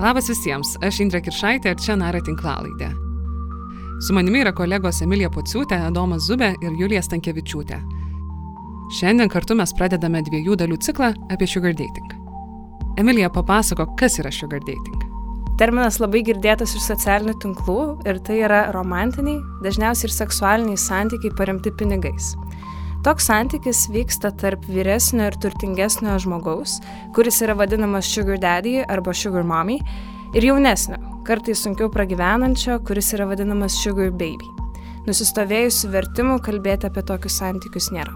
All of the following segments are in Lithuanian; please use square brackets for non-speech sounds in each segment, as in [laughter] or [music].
Labas visiems, aš Indrė Kiršaitė ir čia Nara tinklalaidė. Su manimi yra kolegos Emilija Pociūtė, Adomas Zubė ir Julija Stankievičiūtė. Šiandien kartu mes pradedame dviejų dalių ciklą apie sugar dating. Emilija papasako, kas yra sugar dating. Terminas labai girdėtas iš socialinių tinklų ir tai yra romantiniai, dažniausiai ir seksualiniai santykiai paremti pinigais. Toks santykis vyksta tarp vyresnio ir turtingesnio žmogaus, kuris yra vadinamas sugar daddy arba sugar mommy, ir jaunesnio, kartais sunkiau pragyvenančio, kuris yra vadinamas sugar baby. Nusistovėjusių vertimų kalbėti apie tokius santykius nėra.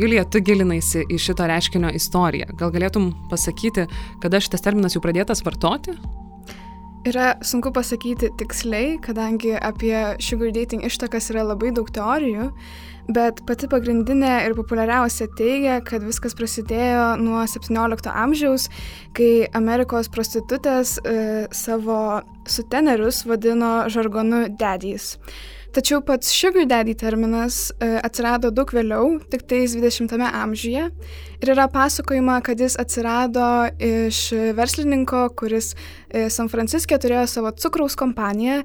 Julija, tu gilinaisi į šito reiškinio istoriją. Gal galėtum pasakyti, kada šitas terminas jau pradėtas vartoti? Yra sunku pasakyti tiksliai, kadangi apie sugar dating ištakas yra labai daug teorijų, bet pati pagrindinė ir populiariausia teigia, kad viskas prasidėjo nuo 17 amžiaus, kai Amerikos prostitutės e, savo sutenerius vadino žargonu daddies. Tačiau pats sugar daddy terminas e, atsirado daug vėliau, tik tais 20-ame amžiuje. Ir yra pasakojama, kad jis atsirado iš verslininko, kuris e, San Franciske turėjo savo cukraus kompaniją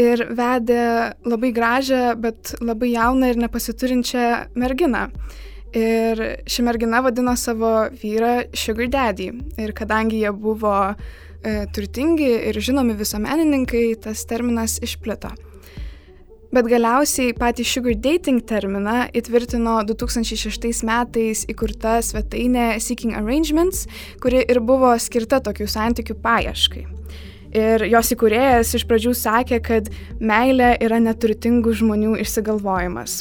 ir vedė labai gražią, bet labai jauną ir nepasiturinčią merginą. Ir ši mergina vadino savo vyrą Sugar Daddy. Ir kadangi jie buvo e, turtingi ir žinomi visuomenininkai, tas terminas išplito. Bet galiausiai patį sugar dating terminą įtvirtino 2006 metais įkurta svetainė Seeking Arrangements, kuri ir buvo skirta tokių santykių paieškai. Ir jos įkūrėjas iš pradžių sakė, kad meilė yra neturtingų žmonių išsigalvojimas.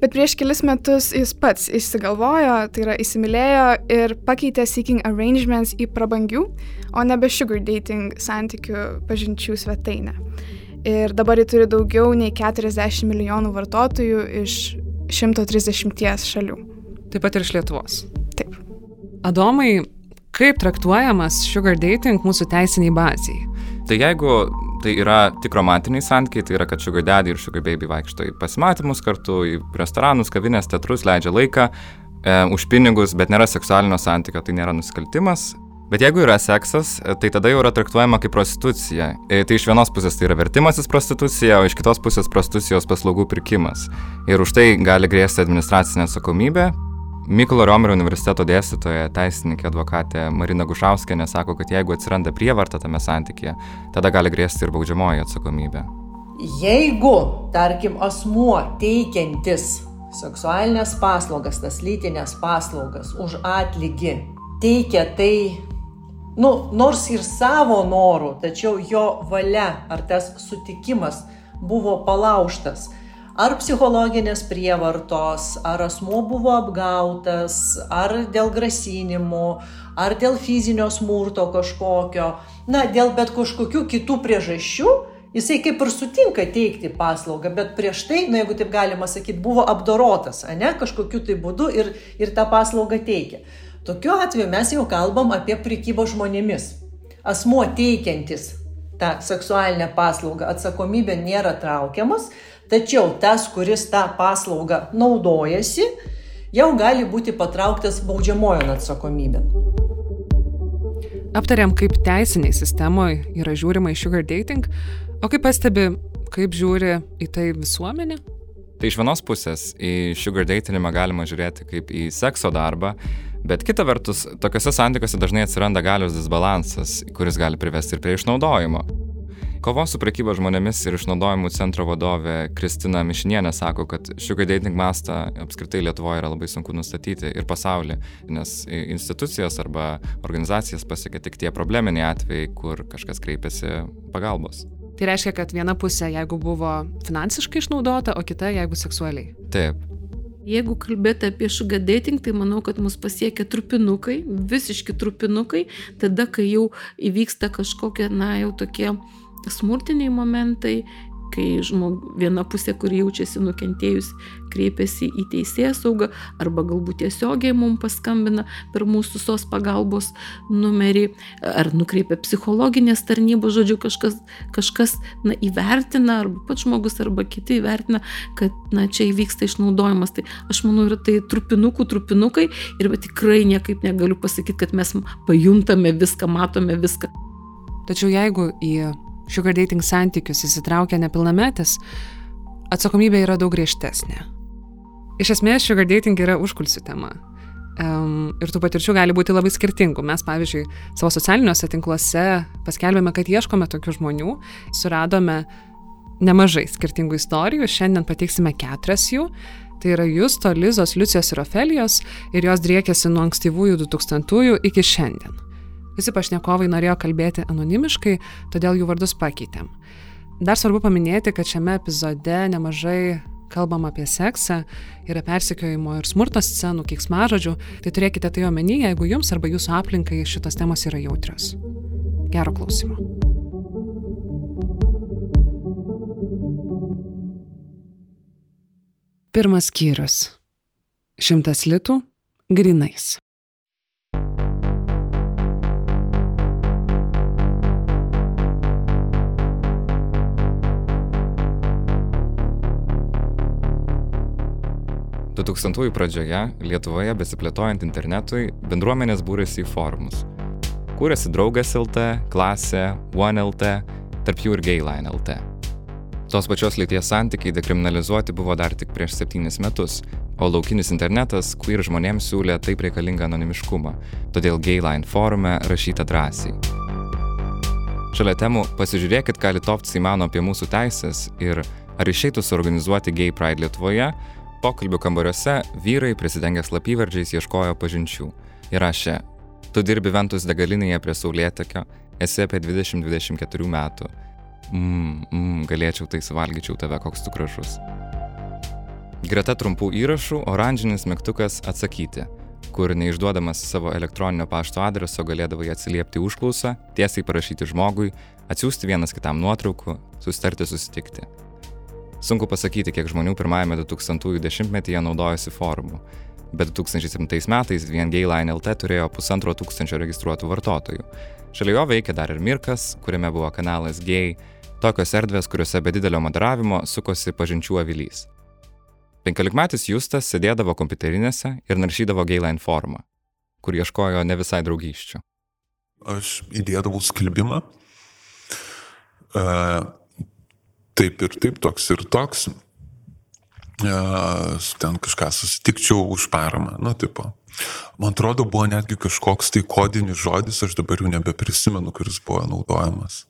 Bet prieš kelis metus jis pats išsigalvojo, tai yra įsimylėjo ir pakeitė Seeking Arrangements į prabangių, o nebe Sugar Dating santykių pažinčių svetainę. Ir dabar jį turi daugiau nei 40 milijonų vartotojų iš 130 šalių. Taip pat ir iš Lietuvos. Taip. Adomai, kaip traktuojamas sugar dating mūsų teisiniai baziai? Tai jeigu tai yra tik romantiniai santykiai, tai yra, kad sugar daddy ir sugar baby vaikšto į pasimatymus kartu, į restoranus, kavinės, teatrus, leidžia laiką e, už pinigus, bet nėra seksualinio santykio, tai nėra nusikaltimas. Bet jeigu yra seksas, e, tai tada jau yra traktuojama kaip prostitucija. E, tai iš vienos pusės tai yra vertimasis prostitucija, o iš kitos pusės prostitucijos paslaugų pirkimas. Ir už tai gali grėsti administracinė atsakomybė, Mykolo Romerio universiteto dėstytoja, teisininkė, advokatė Marina Gušauskienė sako, kad jeigu atsiranda prievarta tame santykėje, tada gali grėsti ir baudžiamoji atsakomybė. Jeigu, tarkim, asmuo teikiantis seksualinės paslaugas, tas lytinės paslaugas už atlygį, teikia tai, nu, nors ir savo norų, tačiau jo valia ar tas sutikimas buvo palauštas, ar psichologinės prievartos, ar asmuo buvo apgautas, ar dėl grasinimų, ar dėl fizinio smurto kažkokio, na, dėl bet kažkokių kitų priežasčių, jisai kaip ir sutinka teikti paslaugą, bet prieš tai, na, jeigu taip galima sakyti, buvo apdorotas, ne, kažkokiu tai būdu ir, ir tą paslaugą teikia. Tokiu atveju mes jau kalbam apie prikybą žmonėmis. Asmuo teikiantis tą seksualinę paslaugą atsakomybė nėra traukiamas, Tačiau tas, kuris tą paslaugą naudojasi, jau gali būti patrauktas baudžiamojo atsakomybė. Aptariam, kaip teisiniai sistemoje yra žiūrima į sugar dating, o kaip pastebi, kaip žiūri į tai visuomenė? Tai iš vienos pusės į sugar datingimą galima žiūrėti kaip į sekso darbą, bet kita vertus, tokiuose santykiuose dažnai atsiranda galios disbalansas, kuris gali privesti ir prie išnaudojimo. Kovos su prekyba žmonėmis ir išnaudojimu centro vadovė Kristina Mišinienė sako, kad sugar dating mastą apskritai Lietuvoje yra labai sunku nustatyti ir pasaulyje, nes institucijas arba organizacijas pasiekia tik tie probleminiai atvejai, kur kažkas kreipiasi pagalbos. Tai reiškia, kad viena pusė, jeigu buvo finansiškai išnaudota, o kita, jeigu seksualiai. Taip. Jeigu kalbėti apie sugar dating, tai manau, kad mus pasiekia trupinukai, visiški trupinukai, tada, kai jau įvyksta kažkokie, na, jau tokie smurtiniai momentai, kai žmog, viena pusė, kuri jaučiasi nukentėjus, kreipiasi į teisėją saugą arba galbūt tiesiogiai mums paskambina per mūsų sos pagalbos numerį ar nukreipia psichologinės tarnybos, žodžiu, kažkas, kažkas na, įvertina, arba pats žmogus, arba kiti įvertina, kad na, čia įvyksta išnaudojimas. Tai aš manau, yra tai trupinukų, trupinukai ir tikrai niekaip negaliu pasakyti, kad mes pajuntame viską, matome viską. Tačiau jeigu į sugar dating santykius įsitraukia nepilnametis, atsakomybė yra daug griežtesnė. Iš esmės, sugar dating yra užkulsių tema. Um, ir tų patirčių gali būti labai skirtingų. Mes, pavyzdžiui, savo socialiniuose tinkluose paskelbėme, kad ieškome tokių žmonių, suradome nemažai skirtingų istorijų, šiandien pateiksime keturias jų. Tai yra Justo, Lizos, Liucijos ir Ofelijos ir jos driekėsi nuo ankstyvųjų 2000-ųjų iki šiandien. Visi pašnekovai norėjo kalbėti anonimiškai, todėl jų vardus pakeitėm. Dar svarbu paminėti, kad šiame epizode nemažai kalbam apie seksą, yra persekiojimo ir smurto scenų, kiksmažodžių, tai turėkite tai omeny, jeigu jums arba jūsų aplinkai šitos temos yra jautrios. Gero klausimo. Pirmas skyrius. Šimtas litų grinais. 2000-ųjų pradžioje Lietuvoje besiplėtojant internetui bendruomenės būrėsi į forumus. Kūrėsi draugas LT, klasė, One LT, tarp jų ir Gayline LT. Tos pačios lyties santykiai dekriminalizuoti buvo dar tik prieš septynis metus, o laukinis internetas queer žmonėms siūlė taip reikalingą anonimiškumą, todėl Gayline forume rašyta drąsiai. Šalia temų pasižiūrėkit, ką litovcai mano apie mūsų teisės ir ar išeitų suorganizuoti Gay Pride Lietuvoje, Pokalbių kambariuose vyrai prisidengę slapyvardžiais ieškojo pažinčių. Ir rašė, tu dirbi Ventus degalinėje prie Saulėtekio, esi apie 20-24 metų. Mmm, mm, galėčiau tai suvalgyčiau tave, koks tu gražus. Greta trumpų įrašų oranžinis mygtukas atsakyti, kur neišduodamas savo elektroninio pašto adreso galėdavai atsiliepti užklausą, tiesiai parašyti žmogui, atsiųsti vienas kitam nuotraukų, sustarti susitikti. Sunku pasakyti, kiek žmonių pirmajame 2000-ųjų dešimtmetyje naudojosi forumu, bet 2007 metais vien Gayline LT turėjo pusantro tūkstančio registruotų vartotojų. Šalia jo veikia dar ir Mirkas, kuriame buvo kanalas Gay, tokios erdvės, kuriuose be didelio moderavimo sukosi pažinčių avilys. Penkiolikmetis Justas sėdėdavo kompiuterinėse ir naršydavo Gayline forumą, kur ieškojo ne visai draugyščių. Aš įdėdavau skelbimą, taip ir taip, toks ir toks. Ten kažką susitikčiau už paramą, nu, tipo. Man atrodo, buvo netgi kažkoks tai kodinis žodis, aš dabar jau nebeprisimenu, kuris buvo naudojamas.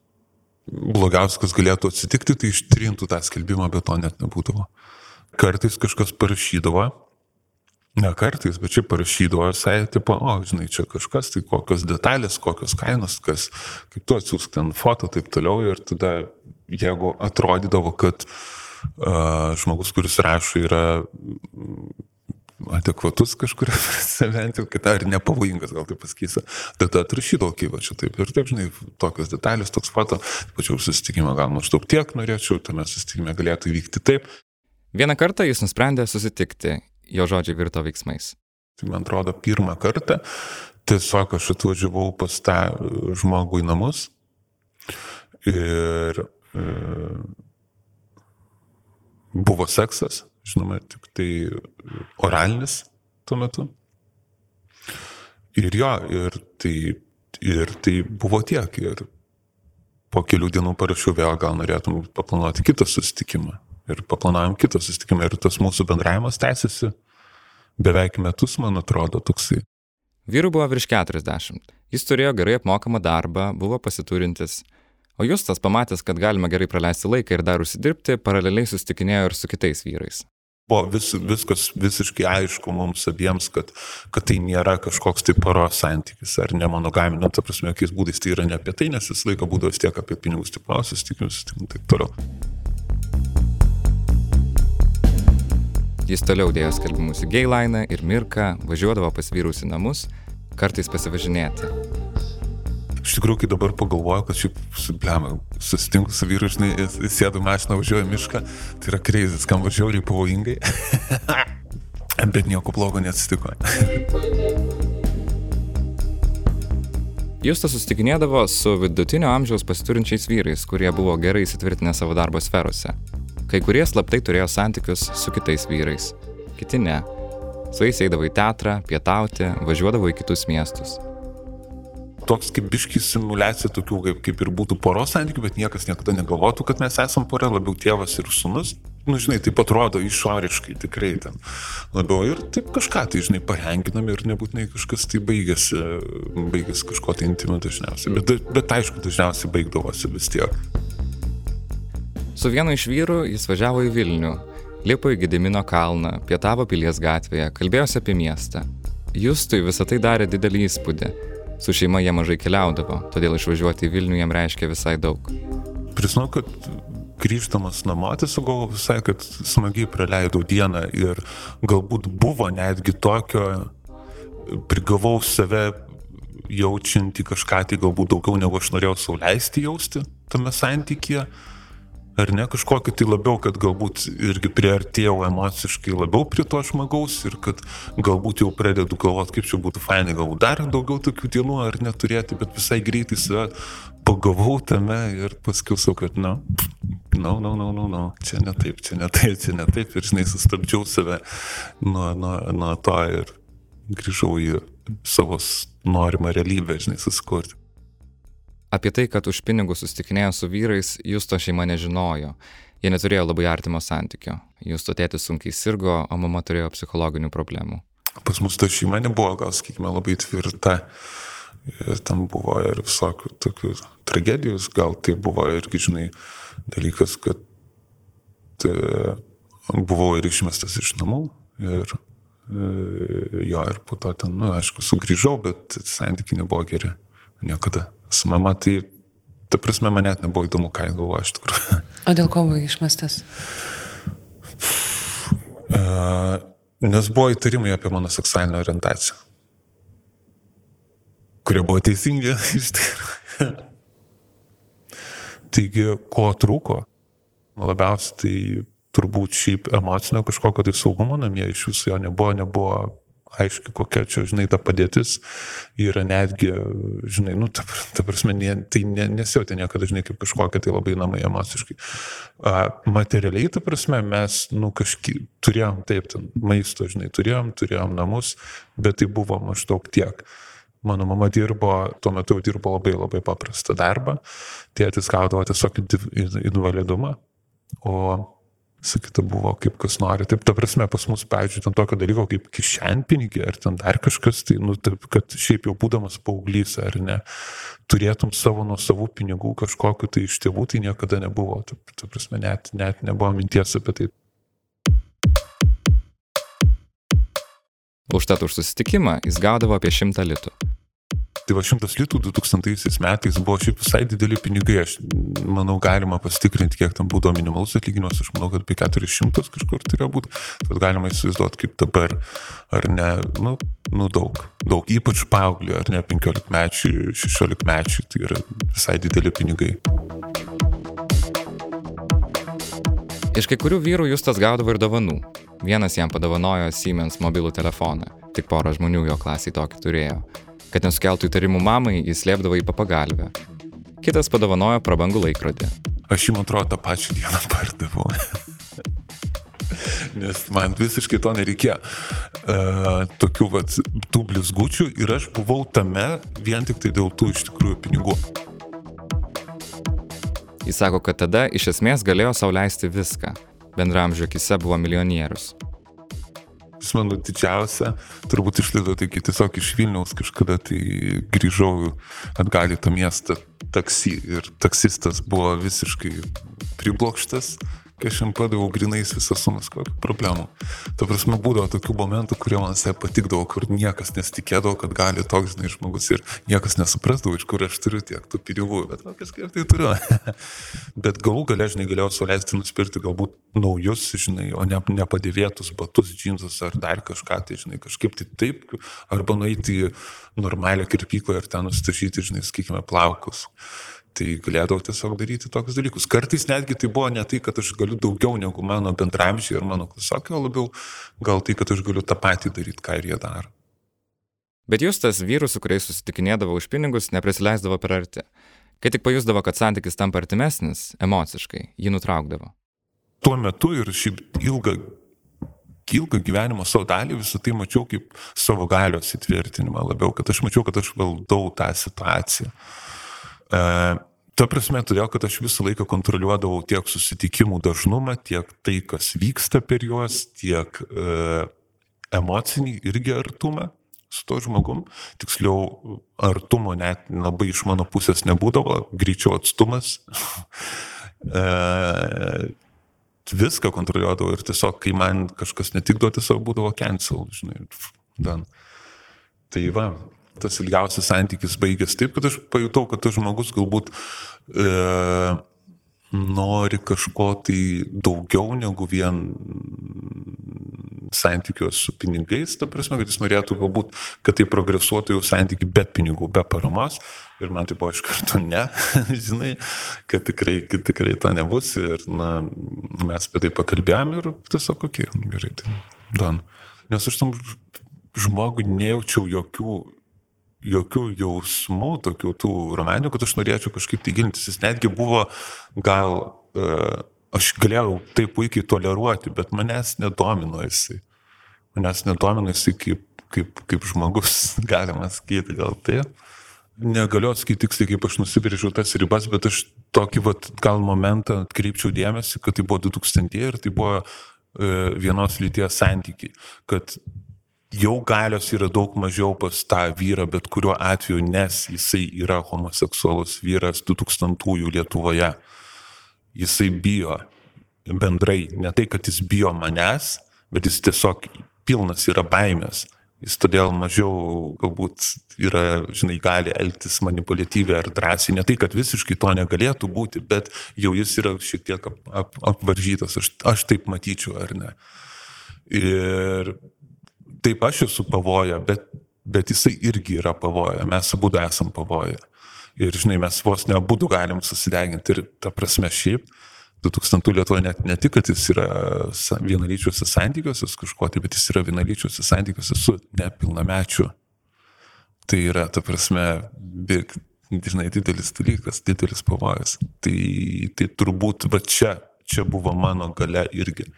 Blogiausia, kas galėtų atsitikti, tai ištrintų tą skelbimą, bet to net nebūdavo. Kartais kažkas parašydavo, ne kartais, bet čia parašydavo visai, tipo, o, žinai, čia kažkas, tai kokios detalės, kokios kainos, kas, kaip tu atsiųsk ten foto, taip toliau, ir tada jeigu atrodydavo, kad uh, žmogus, kuris rašo, yra adekvatus kažkuria bent jau kita, ar nepavojingas, gal taip pasakysiu, tada atrašydavau, kaip va čia taip ir taip, žinai, tokios detalės, toks foto, pačiau susitikimą gal maždaug tiek norėčiau, tame susitikime galėtų vykti taip. Vieną kartą jis nusprendė susitikti, jo žodžiai virto veiksmais. Tai man atrodo, pirmą kartą tiesiog aš atvažiavau pas tą žmogų į namus ir buvo seksas, žinoma, tik tai oralinis tuo metu. Ir jo, ir tai, ir tai buvo tiek. Ir po kelių dienų parašiau vėl, gal norėtum paplanuoti kitą susitikimą. Ir paplanavom kitą susitikimą. Ir tas mūsų bendravimas tęsiasi beveik metus, man atrodo, toksai. Vyrų buvo virš 40. Jis turėjo gerai apmokamą darbą, buvo pasiturintis, O Justas pamatęs, kad galima gerai praleisti laiką ir dar užsidirbti, paraleliai susitikinėjo ir su kitais vyrais. Buvo vis, viskas visiškai aišku mums abiems, kad, kad tai nėra kažkoks tai paros santykis ar ne monogaminė, ta prasme, jokiais būdais tai yra ne apie tai, nes visą laiką būdavo vis tiek apie pinigus, tipo, susitikimus ir taip toliau. Jis toliau dėjo skelbimus į Gailainą ir Mirką, važiuodavo pas vyrus į namus, kartais pasivažinėti. Iš tikrųjų, kai dabar pagalvoju, kad šiaip, blema, susitinku su vyru, žinai, sėdu mašiną, važiuoju mišką, tai yra kreizis, kam važiuoju pavojingai. [laughs] Bet nieko blogo neatsitiko. Justas susitikinėdavo su vidutinio amžiaus pasiturinčiais vyrais, kurie buvo gerai įsitvirtinę savo darbo sferose. Kai kurie slaptai turėjo santykius su kitais vyrais, kiti ne. Su jais eidavo į teatrą, pietauti, važiuodavo į kitus miestus toks kaip biški simulacija tokių, kaip, kaip ir būtų poros santykių, bet niekas niekada negalvotų, kad mes esam pora, labiau tėvas ir sunus. Nu, žinai, taip atrodo išoriškai tikrai ten labiau ir taip kažką tai, žinai, parenginam ir nebūtinai kažkas tai baigėsi, baigėsi kažko tai intimu dažniausiai, bet, bet aišku, dažniausiai baigdavosi vis tiek. Su vienu iš vyrų jis važiavo į Vilnių, lipo į Gedimino kalną, pietavo pilies gatvėje, kalbėjosi apie miestą. Justui visą tai darė didelį įspūdį. Su šeima jie mažai keliaudavo, todėl išvažiuoti į Vilnių jam reiškia visai daug. Prisinau, kad grįžtamas namo tiesiog visai, kad smagiai praleidau dieną ir galbūt buvo netgi tokio, prigavau save jaučianti kažką tai galbūt daugiau negu aš norėjau sauliaisti jausti tame santykėje ar ne kažkokį tai labiau, kad galbūt irgi priartėjau emociškai labiau prie to žmogaus ir kad galbūt jau pradedu galvoti, kaip čia būtų fainai, galbūt dar daugiau tokių dienų ar neturėti, bet visai greitai save pagavau tame ir paskui sakau, kad, na, na, na, na, na, na, čia ne taip, čia ne taip, čia ne taip ir, žinai, sustabdžiau save nuo, nuo, nuo to ir grįžau į savo norimą realybę, žinai, susikurti. Apie tai, kad už pinigus susitikinėjo su vyrais, Justo šeima nežinojo. Jie neturėjo labai artimo santykio. Justo tėtis sunkiai sirgo, o mama turėjo psichologinių problemų. Pas mus ta šeima nebuvo, gal sakykime, labai tvirta. Ir tam buvo ir visokių tokių tragedijų, gal tai buvo irgi, žinai, dalykas, kad e, buvau ir išmestas iš namų. Ir e, jo, ir po to ten, na, nu, aišku, sugrįžau, bet santykiai nebuvo geri. Niekada su mama, tai, ta prasme, man net nebuvo įdomu, ką jis galvoja iš tikrųjų. [laughs] O dėl ko buvai išmestas? Uh, nes buvo įtarimai apie mano seksualinę orientaciją, kurie buvo teisingi [laughs] iš tikrųjų. Taigi, ko trūko? Labiausiai tai turbūt šiaip emocinio kažkokio tai saugumo namie iš viso jo nebuvo, nebuvo aiški, kokia čia, žinai, ta padėtis yra netgi, žinai, nu, ta, ta prasme, ne, tai ne, nesijautė niekada, žinai, kaip kažkokia tai labai namai emociškai. A, materialiai, ta prasme, mes, nu, kažkaip turėjom, taip, ten maisto, žinai, turėjom, turėjom namus, bet tai buvo maždaug tiek. Mano mama dirbo, tuo metu dirbo labai labai paprastą darbą, tėtis gaudavo tiesiog invalidumą, o sakyta buvo kaip kas nori. Taip, ta prasme, pas mus, pavyzdžiui, ten tokio dalyko kaip kišenpinigiai ar ten dar kažkas, tai, nu, taip, kad šiaip jau būdamas paauglys ar ne, turėtum savo nuo savų pinigų kažkokiu tai iš tėvų, tai niekada nebuvo. Taip, ta prasme, net, net nebuvo minties apie tai. Užtat už susitikimą jis gaudavo apie šimtą litų. Tai va šimtas litų 2000 metais buvo šiaip visai dideli pinigai, aš manau galima pasitikrinti, kiek tam būdavo minimalus atlyginimas, aš manau, kad apie 400 kažkur turėjo būti, tad galima įsivaizduoti kaip dabar, ar ne, nu, nu daug, daug, ypač paaugliui, ar ne 15 mečių, 16 mečių, tai yra visai dideli pinigai. Iš kai kurių vyrų Justas gaudavo ir dovanų. Vienas jam padovanojo Siemens mobilų telefoną, tik pora žmonių jo klasiai tokį turėjo. Kad nesukeltų įtarimų mamai, jis slėpdavo į papagalvę. Kitas padovanojo prabangų laikrodį. Aš jį, man atrodo, tą pačią dieną pardavau. [laughs] Nes man visiškai to nereikėjo. Uh, tokių vat, tų blizgučių ir aš buvau tame vien tik tai dėl tų iš tikrųjų pinigų. Jis sako, kad tada iš esmės galėjo sauliaisti viską. Bendramžio akise buvo milijonierius jis mano didžiausia turbūt išlaida, taigi tiesiog iš Vilniaus kažkada tai grįžau atgal į tą miestą taksi ir taksistas buvo visiškai priblokštas kai aš jam padaviau grinais visą sumą, kokių problemų. Ta prasme, būdavo tokių momentų, kurie man visai patikdavo, kur niekas nesitikėdavo, kad gali toks, žinai, žmogus ir niekas nesuprasdavo, iš kur aš turiu tiek tų pinigų, bet va, kažkaip tai turiu. [laughs] bet galų galę, žinai, galėjau suleisti nusipirkti galbūt naujus, žinai, o ne nepadėvėtus batus, džinsus ar dar kažką, tai, žinai, kažkaip tai taip, arba nueiti į normalią kirpyklą ir ten nustašyti, žinai, sakykime, plaukus. Tai galėdavau tiesiog daryti tokius dalykus. Kartais netgi tai buvo ne tai, kad aš galiu daugiau negu mano bendramžiai ar mano klasiokai, o labiau gal tai, kad aš galiu tą patį daryti, ką ir jie daro. Bet jūs tas vyrus, su kuriais susitikinėdavo už pinigus, neprisileisdavo per arti. Kai tik pajusdavo, kad santykis tampa artimesnis, emociškai, jį nutraukdavo. Tuo metu ir šiaip ilgą ilgą gyvenimo savo dalį visą tai mačiau kaip savo galios įtvirtinimą labiau, kad aš mačiau, kad aš valdau tą situaciją. E, ta prasme, todėl, kad aš visą laiką kontroliuodavau tiek susitikimų dažnumą, tiek tai, kas vyksta per juos, tiek e, emocinį irgi artumą su to žmogum. Tiksliau, artumo net labai iš mano pusės nebūdavo, greičiau atstumas. [laughs] e, viską kontroliuodavau ir tiesiog, kai man kažkas netikdavo, tiesiog būdavo cancel, žinai. Dan. Tai va, tas ilgiausias santykis baigėsi taip, kad aš pajutau, kad tas žmogus galbūt e, nori kažko tai daugiau negu vien santykius su pinigais, ta prasme, kad jis norėtų galbūt, kad tai progresuotų jau santykiai be pinigų, be paramos. Ir man tai buvo iš karto ne, [laughs] žinai, kad tikrai, kad tikrai to nebus. Ir na, mes apie tai pakalbėjom ir tiesiog kokie, okay, gerai, tai don. Nes aš tam žmogui nejaučiau jokių jokių jausmų, tokių tų romanų, kad aš norėčiau kažkaip tai gilintis. Jis netgi buvo gal uh, aš galėjau tai puikiai toleruoti, bet manęs nedomino jisai. Manęs nedomino jisai kaip, kaip, kaip žmogus, [laughs] galima sakyti, gal tai. Negaliu atsakyti tiksliai, kaip aš nusibrėžiau tas ribas, bet aš tokį vat, gal momentą atkreipčiau dėmesį, kad tai buvo 2000 ir tai buvo e, vienos lyties santykiai. Kad jau galios yra daug mažiau pas tą vyrą, bet kuriuo atveju, nes jisai yra homoseksualus vyras 2000-ųjų Lietuvoje jisai bijo bendrai, ne tai, kad jis bijo manęs, bet jis tiesiog pilnas yra baimės. Jis todėl mažiau galbūt yra, žinai, gali elgtis manipuliatyviai ar drąsiai. Ne tai, kad visiškai to negalėtų būti, bet jau jis yra šiek tiek ap, ap, apvaržytas. Aš, aš taip matyčiau, ar ne. Ir taip aš esu pavoja, bet, bet jisai irgi yra pavoja. Mes abu esam pavoja. Ir, žinai, mes vos nebudu galim susideginti ir ta prasme šiaip. 2000 Lietuvoje net ne tik, kad jis yra vienalyčiuose santykiuose su kažkuo, tai, bet jis yra vienalyčiuose santykiuose su nepilnamečiu. Tai yra, ta prasme, big, žinai, didelis dalykas, didelis pavojus. Tai, tai turbūt va čia, čia buvo mano gale irgi.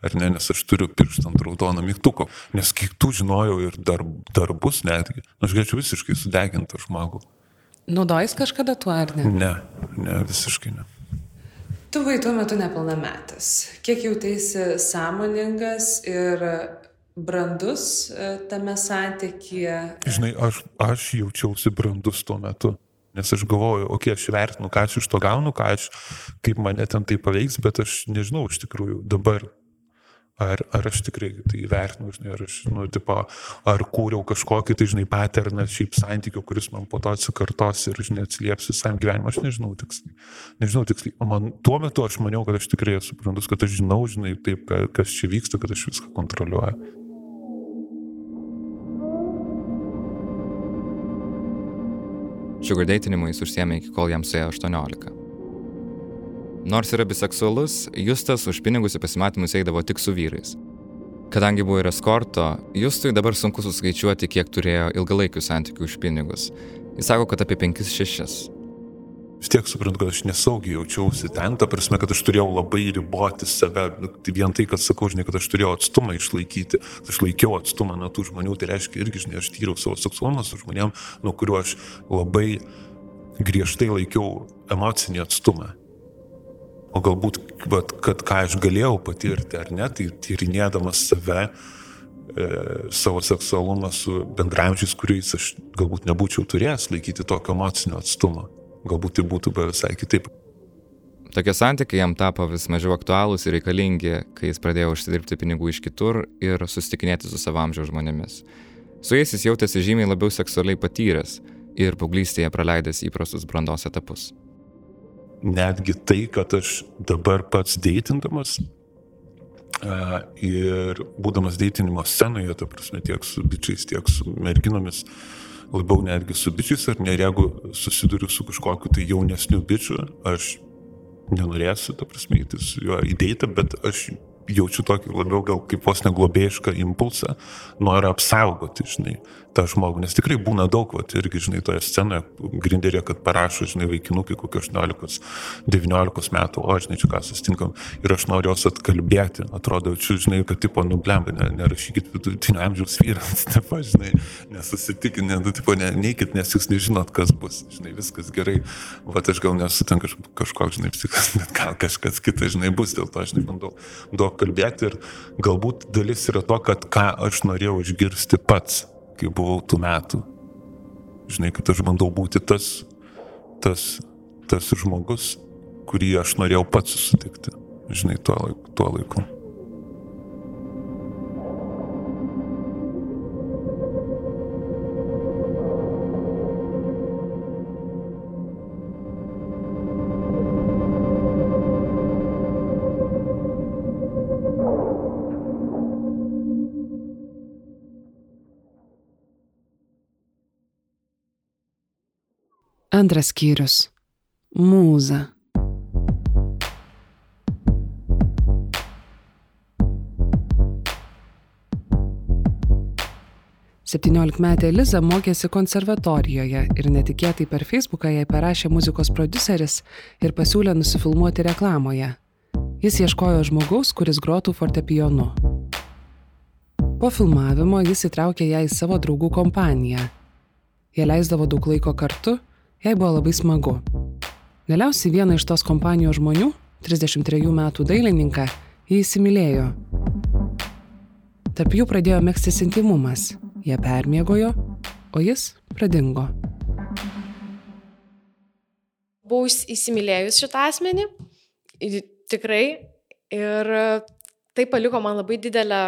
Ar ne, nes aš turiu pirštą ant raudono mygtuko. Nes kiek tų žinojau ir dar, darbus netgi, nu, aš galėčiau visiškai sudeginti žmogų. Naudojais kažkada tuo ar ne? Ne, ne, visiškai ne. Tu vai tuo metu nepilnametis. Kiek jautėsi sąmoningas ir brandus e, tame santykyje? Žinai, aš, aš jaučiausi brandus tuo metu. Nes aš galvoju, okei, okay, aš vertinu, ką aš iš to gaunu, ką aš, kaip mane ten tai paveiks, bet aš nežinau iš tikrųjų dabar, ar, ar aš tikrai tai vertinu, žinai, ar aš, nu, tipo, ar kūriau kažkokį, tai, žinai, paterną šiaip santykių, kuris man po to atsikartos ir, žinai, atsilieps visam gyvenimui, aš nežinau tiksliai. Nežinau tiksliai. O man tuo metu aš maniau, kad aš tikrai esu brandus, kad aš žinau, žinai, taip, kas čia vyksta, kad aš viską kontroliuoju. Sugar datinimu jis užsiemė iki kol jam suėjo 18. Nors yra biseksualus, Justas už pinigus į pasimatymus eidavo tik su vyrais. Kadangi buvo ir eskorto, Justui dabar sunku suskaičiuoti, kiek turėjo ilgalaikių santykių už pinigus. Jis sako, kad apie 5-6. Vis tiek suprantu, kad aš nesaugiai jaučiausi ten, ta prasme, kad aš turėjau labai riboti save. Nu, tai vien tai, kad sakau, žinai, kad aš turėjau atstumą išlaikyti, aš laikiau atstumą nuo tų žmonių, tai reiškia irgi, žinai, aš tyriau savo seksualumą su žmonėm, nuo kuriuo aš labai griežtai laikiau emocinį atstumą. O galbūt, vat, kad ką aš galėjau patirti ar ne, tai tyrinėdamas save, e, savo seksualumą su bendramžiais, kuriais aš galbūt nebūčiau turėjęs laikyti tokio emocinio atstumo. Galbūt tai būtų be visai kitaip. Tokie santykiai jam tapo vis mažiau aktualūs ir reikalingi, kai jis pradėjo užsidirbti pinigų iš kitur ir susitikinėti su savo amžiaus žmonėmis. Su jais jis jautėsi žymiai labiau seksualiai patyręs ir paauglystėje praleidęs įprastus brandos etapus netgi tai, kad aš dabar pats deitindamas uh, ir būdamas deitinimo scenoje, ta prasme, tiek su bičiais, tiek su merginomis, labiau netgi su bičiais, ar ne, jeigu susiduriu su kažkokiu tai jaunesniu bičiu, aš nenorėsiu, ta prasme, įti su juo įdėti, bet aš jaučiu tokį labiau gal kaip vos neglobėjišką impulsą, noriu apsaugoti, žinai, tą žmogų, nes tikrai būna daug, va, irgi, žinai, toje scenoje, grinderė, kad parašo, žinai, vaikinukai kokio 18-19 metų, o, žinai, čia ką sustinkam, ir aš noriu jos atkalbėti, atrodo, čia, žinai, kad, tipo, nublemba, ne, nerašykit vidutinio amžiaus vyrams, [laughs] taip, žinai, nesusitikinę, nu, tipo, ne, neikit, nes jūs nežinot, kas bus, žinai, viskas gerai, va, aš gal nesu ten kaž, kažkoks, žinai, psichas, [laughs] bet gal kažkas kitas, žinai, bus, dėl to, žinai, bandau daug kalbėti ir galbūt dalis yra to, kad ką aš norėjau išgirsti pats kai buvau tų metų. Žinai, kad aš bandau būti tas, tas, tas žmogus, kurį aš norėjau pats susitikti, žinai, tuo. Tuo laiku. Antras skyrius - Mūza. Septyniolikmetė Liza mokėsi konservatorijoje ir netikėtai per Facebooką jai parašė muzikos produceris ir pasiūlė nusifilmuoti reklamoje. Jis ieškojo žmogaus, kuris grotų fortepijonu. Po filmavimo jis įtraukė ją į savo draugų kompaniją. Jie leisdavo daug laiko kartu Jai buvo labai smagu. Galiausiai vieną iš tos kompanijos žmonių, 33 metų dailininką, jį įsimylėjo. Tarp jų pradėjo mėgstis intimumas. Jie permiegojo, o jis pradingo. Buvau įsimylėjus šitą asmenį, tikrai, ir tai paliko man labai didelę,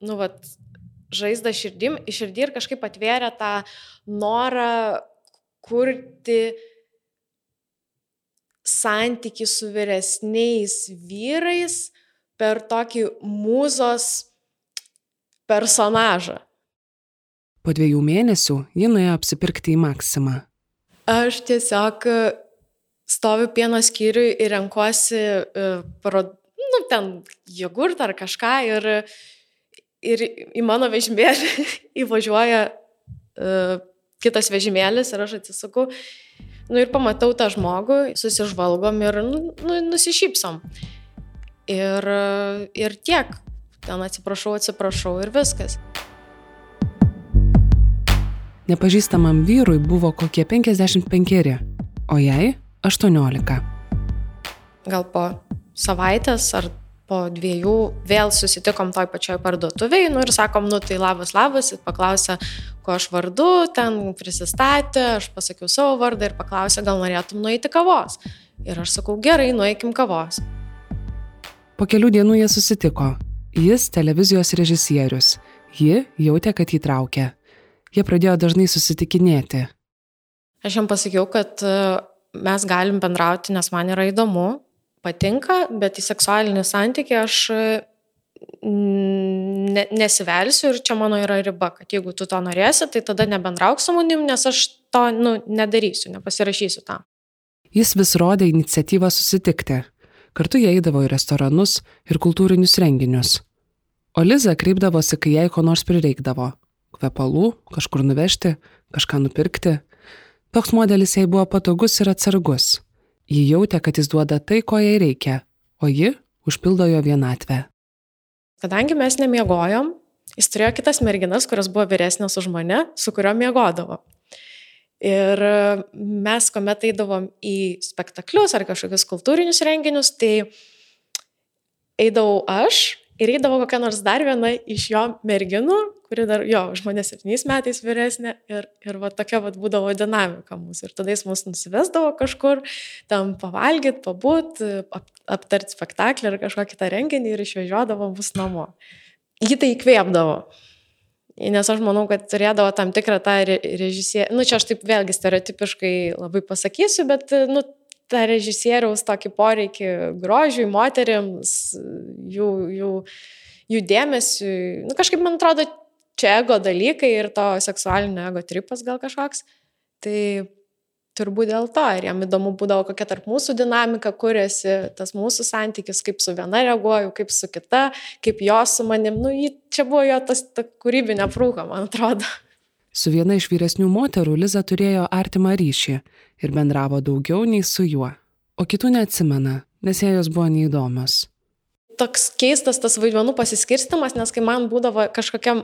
nu, vat, žaizdą širdim, širdį ir kažkaip atvėrė tą norą kurti santyki su vyresniais vyrais per tokį mūzos personažą. Po dviejų mėnesių ji nuėjo apsipirkti į Maksimą. Aš tiesiog e, stoviu pieno skyriui ir renkuosi, uh, nu, ten jogurtą ar kažką ir, ir į mano vežimėlį [laughs] įvažiuoja uh, kitas vežimėlis ir aš atsisuku. Nu ir pamatau tą žmogų, susižvalgom ir nu, nu, nusišypsom. Ir, ir tiek. Ten atsiprašau, atsiprašau ir viskas. Nepažįstamam vyrui buvo kokie 55, o jai 18. Gal po savaitės ar po dviejų vėl susitikom toj pačioj parduotuvėje, nu ir sakom, nu tai labas, labas, ir paklausė, ko aš vardu, ten prisistatė, aš pasakiau savo vardą ir paklausė, gal norėtum nueiti kavos. Ir aš sakau, gerai, nueikim kavos. Po kelių dienų jie susitiko. Jis televizijos režisierius. Ji jautė, kad jį traukia. Jie pradėjo dažnai susitikinėti. Aš jam pasakiau, kad e, mes galim bendrauti, nes man yra įdomu, patinka, bet į seksualinį santykį aš mm, ne, nesivelsiu ir čia mano yra riba, kad jeigu tu to norėsi, tai tada nebendrauk su manim, nes aš to nu, nedarysiu, nepasirašysiu tam. Jis vis rodė iniciatyvą susitikti. Kartu jie eidavo į restoranus ir kultūrinius renginius. O Liza kreipdavosi, kai jai ko nors prireikdavo. Kvepalų, kažkur nuvežti, kažką nupirkti. Toks modelis jai buvo patogus ir atsargus. Ji jautė, kad jis duoda tai, ko jai reikia, o ji užpildo jo vienatvę. Kadangi mes nemiegojom, jis turėjo kitas merginas, kurios buvo vyresnės už mane, su kuriuo miegodavo. Ir mes, kuomet eidavom į spektaklius ar kažkokius kultūrinius renginius, tai eidavau aš ir eidavo kokia nors dar viena iš jo merginų, kuri dar, jo, už mane septyniais metais vyresnė ir, ir va tokia va būdavo dinamika mūsų. Ir tada jis mus nusivesdavo kažkur, tam pavalgyti, pabūt, ap, aptarti spektaklį ar kažkokį tą renginį ir išvežiodavo mus namo. Jį tai įkvėpdavo. Nes aš manau, kad turėdavo tam tikrą tą režisierių, nu čia aš taip vėlgi stereotipiškai labai pasakysiu, bet, nu, tą režisieriaus tokį poreikį grožiui, moteriams, jų, jų, jų dėmesiui. Nu, kažkaip man atrodo, čia ego dalykai ir to seksualinio ego tripas gal kažkoks. Tai turbūt dėl to. Ir jam įdomu būdavo, kokia tarp mūsų dinamika kuriasi, tas mūsų santykis, kaip su viena reaguoju, kaip su kita, kaip jos su manim. Nu, čia buvo jo tas ta kūrybinė prūka, man atrodo. Su viena iš vyresnių moterų Liza turėjo artimą ryšį ir bendravo daugiau nei su juo, o kitų neatsimena, nes jai jos buvo neįdomios. Toks keistas tas vaidmenų pasiskirstimas, nes kai man būdavo kažkokia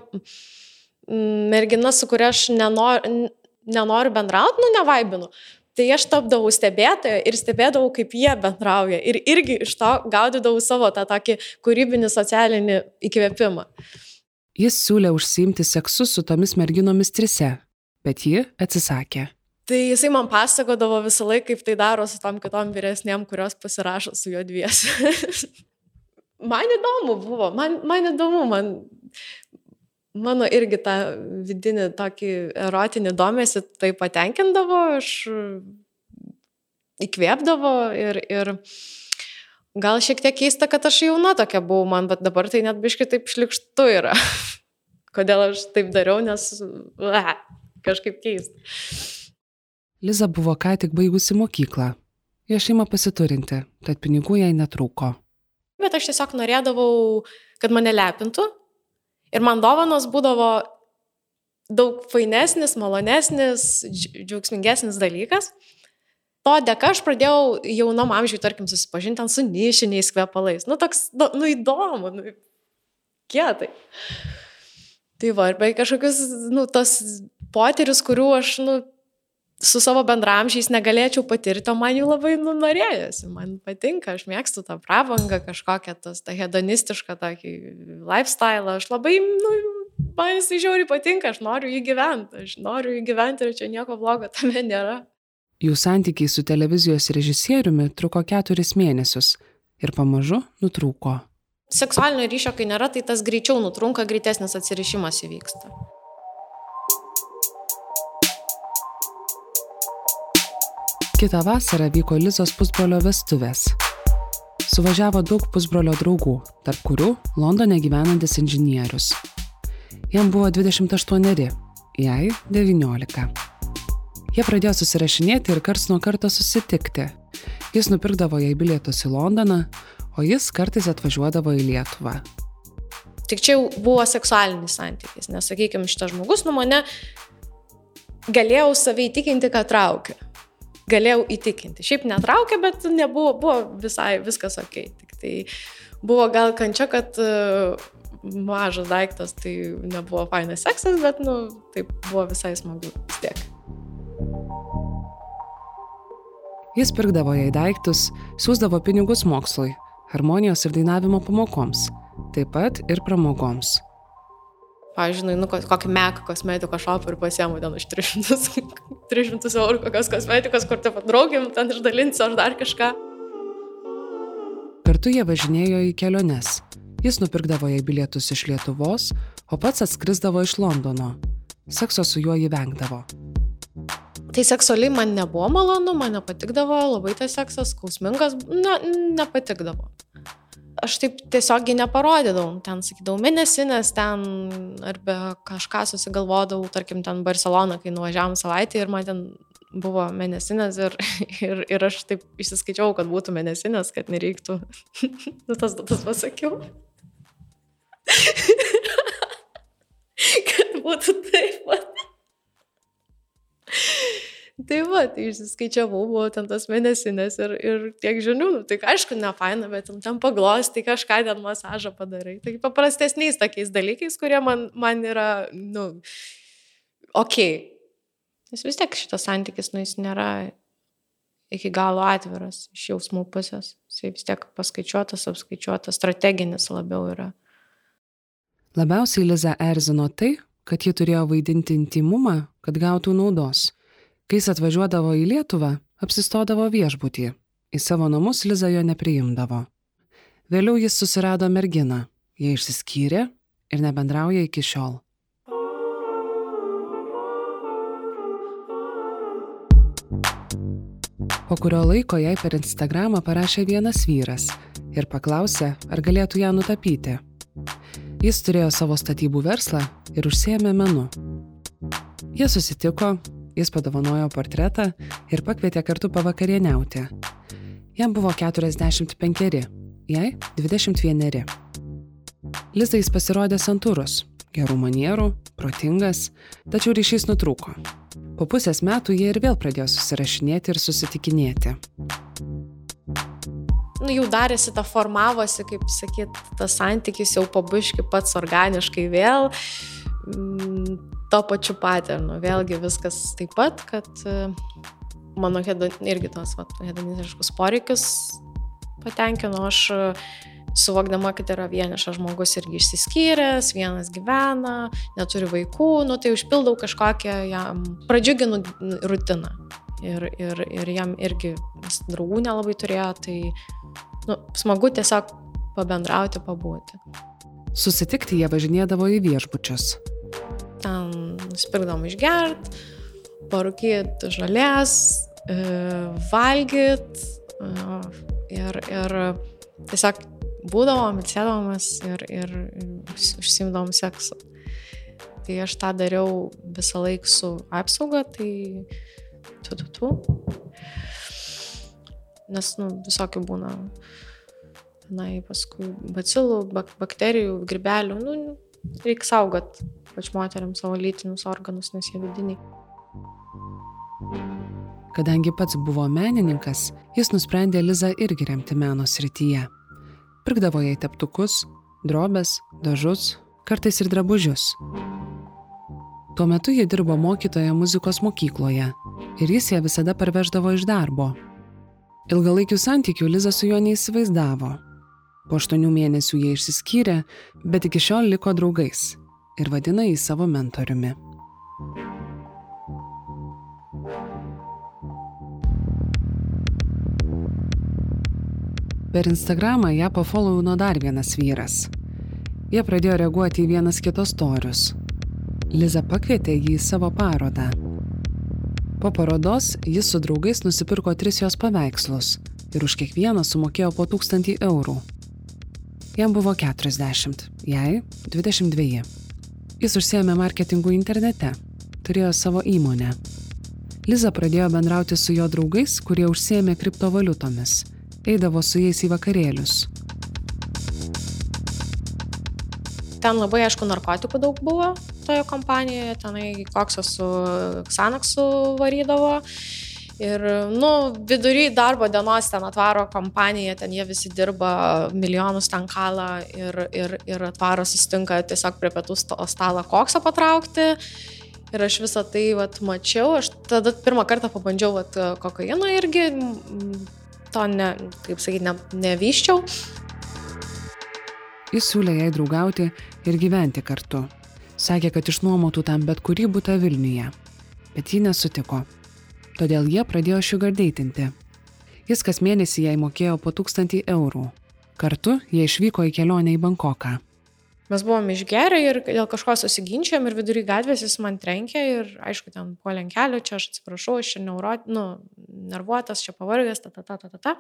mergina, su kuria aš nenoriu, nenoriu bendrauti, nu nevaibinu. Tai aš tapdavau stebėtoja ir stebėdavau, kaip jie bendrauja. Ir irgi iš to gaudydavau savo tą tokį kūrybinį socialinį įkvėpimą. Jis siūlė užsiimti seksu su tomis merginomis trise, bet ji atsisakė. Tai jisai man pasakodavo visą laiką, kaip tai daro su tom kitom vyresnėm, kurios pasirašo su juo dviesi. [laughs] man įdomu buvo, man, man įdomu, man mano irgi tą vidinį tokį erotinį domėsi tai patenkindavo, aš įkvėpdavo ir, ir gal šiek tiek keista, kad aš jauna tokia buvau man, bet dabar tai net biškai taip šlikštu yra. [laughs] Kodėl aš taip dariau, nes a, kažkaip keista. Liza buvo ką tik baigusi mokyklą. Jo šeima pasiturinti, tad pinigų jai netrūko. Bet aš tiesiog norėdavau, kad mane lepintų, Ir man dovanos būdavo daug fainesnis, malonesnis, džiaugsmingesnis dalykas. To dėka aš pradėjau jaunom amžiui, tarkim, susipažinti ten su nišiniais kvepalais. Nu, toks, nu, nu įdomu, nu, kietai. Tai va, beveik kažkokius, nu, tas potyrius, kurių aš, nu, su savo bendramžiais negalėčiau patirti, o man jų labai nu, norėjosi. Man patinka, aš mėgstu tą prabangą, kažkokią tas, tą hedonistišką tokį lifestyle. Aš labai, nu, man jisai žiauriai patinka, aš noriu jį gyventi, aš noriu jį gyventi ir čia nieko blogo tame nėra. Jų santykiai su televizijos režisieriumi truko keturis mėnesius ir pamažu nutrūko. Seksualinio ryšio, kai nėra, tai tas greičiau nutrunka, greitesnis atsirišimas įvyksta. Kita vasara vyko Lizos pusbrolio vestuvės. Suvažiavo daug pusbrolio draugų, tarp kurių Londone gyvenantis inžinierius. Jam buvo 28, jai 19. Jie pradėjo susirašinėti ir karts nuo karto susitikti. Jis nupirkdavo jai bilietus į Londoną, o jis kartais atvažiuodavo į Lietuvą. Tik čia buvo seksualinis santykis, nes, sakykime, šitas žmogus nu mane galėjau savai įtikinti, kad traukia galėjau įtikinti. Šiaip netraukė, bet nebuvo, buvo visai viskas ok. Tik tai buvo gal kančia, kad uh, mažas daiktas, tai nebuvo fainas seksas, bet, nu, taip buvo visai smagu vis tiek. Jis pirkdavo jai daiktus, siūsdavo pinigus mokslui, harmonijos ir dainavimo pamokoms, taip pat ir pramogoms. Pavyzdžiui, nu, kokį meką kosmetikos šopą ir pasiemu ten už 300, 300 [laughs] eurų kokios kosmetikos, kur taip pat draugiam ten išdalinsiu ar dar kažką. Kartu jie važinėjo į keliones. Jis nupirkdavo jai bilietus iš Lietuvos, o pats atskrisdavo iš Londono. Sekso su juo įvengdavo. Tai seksualiai man nebuvo malonu, man nepatikdavo, labai tas seksas skausmingas, ne, nepatikdavo aš taip tiesiogiai neparodydavau, ten sakydavau mėnesinės, ten arba kažką susigalvodavau, tarkim, ten Barcelona, kai nuvažiavam savaitę ir man ten buvo mėnesinės ir, [laughs] ir, ir aš taip išsiskaičiau, kad būtų mėnesinės, kad nereiktų. [laughs] nu, tas datas pasakiau. [laughs] kad būtų taip. Tai va, tai išsiskaičiavau, buvo ten tas mėnesinės ir, ir tiek žinių, nu, tai aišku, ne faina, bet ten, ten paglosti kažką, ten masažą padarai. Tai paprastesniais tokiais dalykais, kurie man, man yra, nu, ok. Nes vis tiek šitas santykis, nu, jis nėra iki galo atviras iš jausmų pusės. Jis vis tiek paskaičiuotas, apskaičiuotas, strateginis labiau yra. Labiausiai Liza erzino tai, kad ji turėjo vaidinti intimumą, kad gautų naudos Kai jis atvažiuodavo į Lietuvą, apsistodavo viešbutį. Į savo namus Liza jo nepriimdavo. Vėliau jis susirado merginą, jie išsiskyrė ir nebendrauja iki šiol. Po kurio laiko jai per Instagramą parašė vienas vyras ir paklausė, ar galėtų ją nutapyti. Jis turėjo savo statybų verslą ir užsiemė menu. Jie susitiko, Jis padovanojo portretą ir pakvietė kartu pavakarieniauti. Jam buvo 45, jai 21. Lizai jis pasirodė santūrus, gerų manierų, protingas, tačiau ryšys nutrūko. Po pusės metų jie ir vėl pradėjo susirašinėti ir susitikinėti. Nu, jau darėsi, ta formavosi, kaip sakyt, tas santykis jau pabuški pats organiškai vėl. To pačiu paternu. Vėlgi viskas taip pat, kad e, mano hedon, irgi tos hedonistiškus poreikius patenkino, aš e, suvokdama, kad yra vienišas žmogus irgi išsiskyręs, vienas gyvena, neturi vaikų, nu tai užpildau kažkokią jam, pradžiuginu rutiną. Ir, ir, ir jam irgi draugų nelabai turėjo, tai nu, smagu tiesiog pabendrauti, pabūti. Susitikti jie važinėdavo į viešbučius ten nusipirkdom išgert, parūkyt žalės, e, valgyt e, ir, ir tiesiog būdavom, atsėdavom ir, ir užsimdavom seksu. Tai aš tą dariau visą laiką su apsauga, tai tu, tu, tu. Nes, nu, visokių būna, na, paskui bacilų, bak bakterijų, gribelių, nu, reikia saugot ypač moteriams savo lytinius organus, nes jie vidiniai. Kadangi pats buvo menininkas, jis nusprendė Lizą irgi remti meno srityje. Pirkdavo jai teptukus, drobės, dažus, kartais ir drabužius. Tuo metu ji dirbo mokytoja muzikos mokykloje ir jis ją visada parveždavo iš darbo. Ilgalaikių santykių Liza su juo neįsivaizdavo. Po aštuonių mėnesių jie išsiskyrė, bet iki šiol liko draugais ir vadina jį savo mentoriumi. Per Instagramą ją pafollowino dar vienas vyras. Jie pradėjo reaguoti į vienas kitos torius. Liza pakvietė jį į savo parodą. Po parodos jis su draugais nusipirko tris jos paveikslus ir už kiekvieną sumokėjo po tūkstantį eurų. Jam buvo 40, jai 22. Jis užsiemė marketingu internete, turėjo savo įmonę. Liza pradėjo bendrauti su jo draugais, kurie užsiemė kriptovaliutomis, eidavo su jais į vakarėlius. Ten labai aišku narkotikų daug buvo toje kompanijoje, tenai koksas su Xanaxu varydavo. Ir, nu, vidury darbo dienos ten atvaro kompanija, ten jie visi dirba, milijonus ten kalą ir, ir, ir atvaro susitinka tiesiog prie pietų stalą koksą patraukti. Ir aš visą tai vat, mačiau, aš tada pirmą kartą pabandžiau vat, kokainą irgi, to, ne, kaip sakyti, ne, nevyščiau. Jis siūlė jai draugauti ir gyventi kartu. Sakė, kad išnuomotų tam bet kurį būtą Vilniuje. Bet ji nesutiko todėl jie pradėjo šugardeitinti. Jis kas mėnesį jai mokėjo po tūkstantį eurų. Kartu jie išvyko į kelionę į Bankoką. Mes buvom išgeria ir dėl kažko susiginčiam ir vidury gatvės jis man trenkė ir aišku, ten po lenkelio, čia aš atsiprašau, aš čia neuro, nu, nervuotas, čia pavargęs, ta, ta, ta, ta, ta, ta.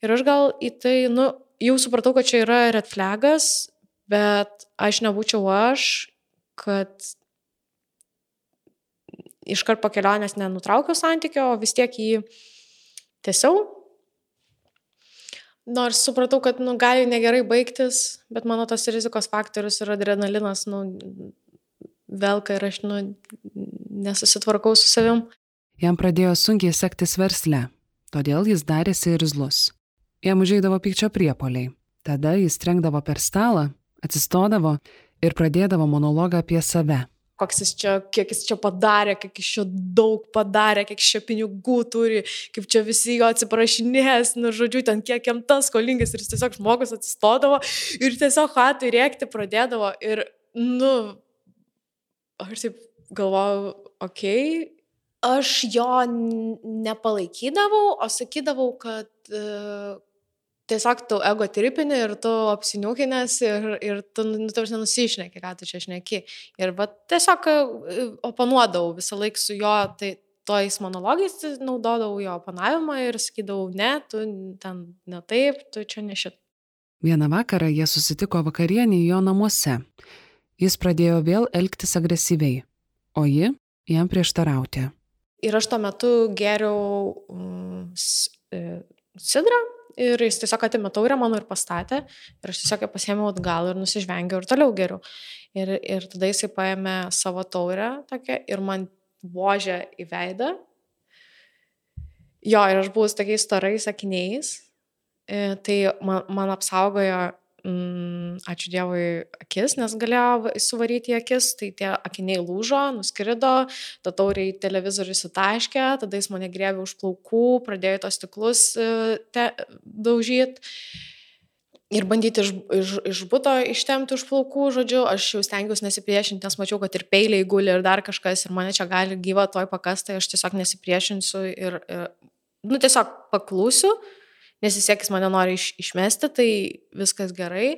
Ir aš gal į tai, nu, jau supratau, kad čia yra red flagas, bet aš nebūčiau aš, kad iškart po kelionės nenutraukiau santykio, o vis tiek jį tiesiau. Nors supratau, kad nu, gali negerai baigtis, bet mano tas rizikos faktorius yra adrenalinas, nu, velka ir aš nu, nesusitvarkau su savim. Jam pradėjo sunkiai sektis versle, todėl jis darėsi irzlus. Jam užeidavo pykčio priepoliai. Tada jis trenkdavo per stalą, atsistodavo ir pradėdavo monologą apie save koks jis čia, kiek jis čia padarė, kiek jis čia daug padarė, kiek čia pinigų turi, kaip čia visi jo atsiprašinės, nu, žodžiu, ten kiek jam tas skolingas ir jis tiesiog žmogus atsistodavo ir tiesiog hatui rėkti pradėdavo ir, nu, aš taip galvojau, okei, okay, aš jo nepalaikydavau, o sakydavau, kad uh, tiesiog tu ego tripini ir tu apsiniukinęs ir, ir tu, nu, tu nusišneki, ką tu čia šneki. Ir va, tiesiog e, oponuodavau visą laiką su jo, tai tojais monologais naudodavau jo oponavimą ir sakydavau, ne, tu ten ne taip, tu čia nešit. Vieną vakarą jie susitiko vakarienį jo namuose. Jis pradėjo vėl elgtis agresyviai, o ji jam prieštarauti. Ir aš tuo metu geriau um, sidrą ir jis tiesiog atėmė taurę mano ir pastatė. Ir aš tiesiog ją pasėmiau atgal ir nusižvengiau ir toliau geriau. Ir, ir tada jisai paėmė savo taurę tokią ir man vožė į veidą. Jo, ir aš buvau su tokiais storais akiniais. E, tai man, man apsaugojo mm, ačiū Dievui, akis, nes galėjo suvaryti akis, tai tie akiniai lūžo, nuskrido, ta taurė į televizorių sutaškė, tada jis mane grėbė už plaukų, pradėjo tos stiklus e, daužyti. Ir bandyti iš, iš, iš būto ištemti už plaukų, žodžiu, aš jau stengiausi nesipriešinti, nes mačiau, kad ir peiliai guli ir dar kažkas, ir mane čia gali gyva toj pakastai, aš tiesiog nesipriešinsiu ir, ir nu, tiesiog paklūsiu. Uh, nes jis mane nori iš, išmesti, tai viskas gerai.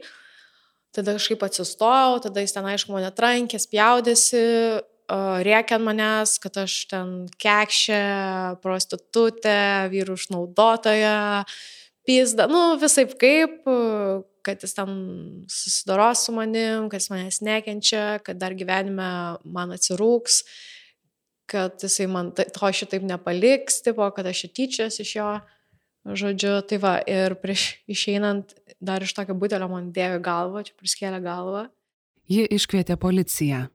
Tada kažkaip atsistojau, tada jis ten aišku mane trankė, spjaudėsi, rėkė ant manęs, kad aš ten kekšė, prostitutė, vyrų išnaudotoja, pizda, nu visai kaip, kad jis ten susidoros su manim, kad jis manęs nekenčia, kad dar gyvenime man atsirūks, kad jisai man to šitaip nepaliks, tipo, kad aš tyčias iš jo. Žodžiu, tai va, ir prieš išeinant dar iš tokio butelio man dėjo galvą, čia priskėlė galvą. Ji iškvietė policiją.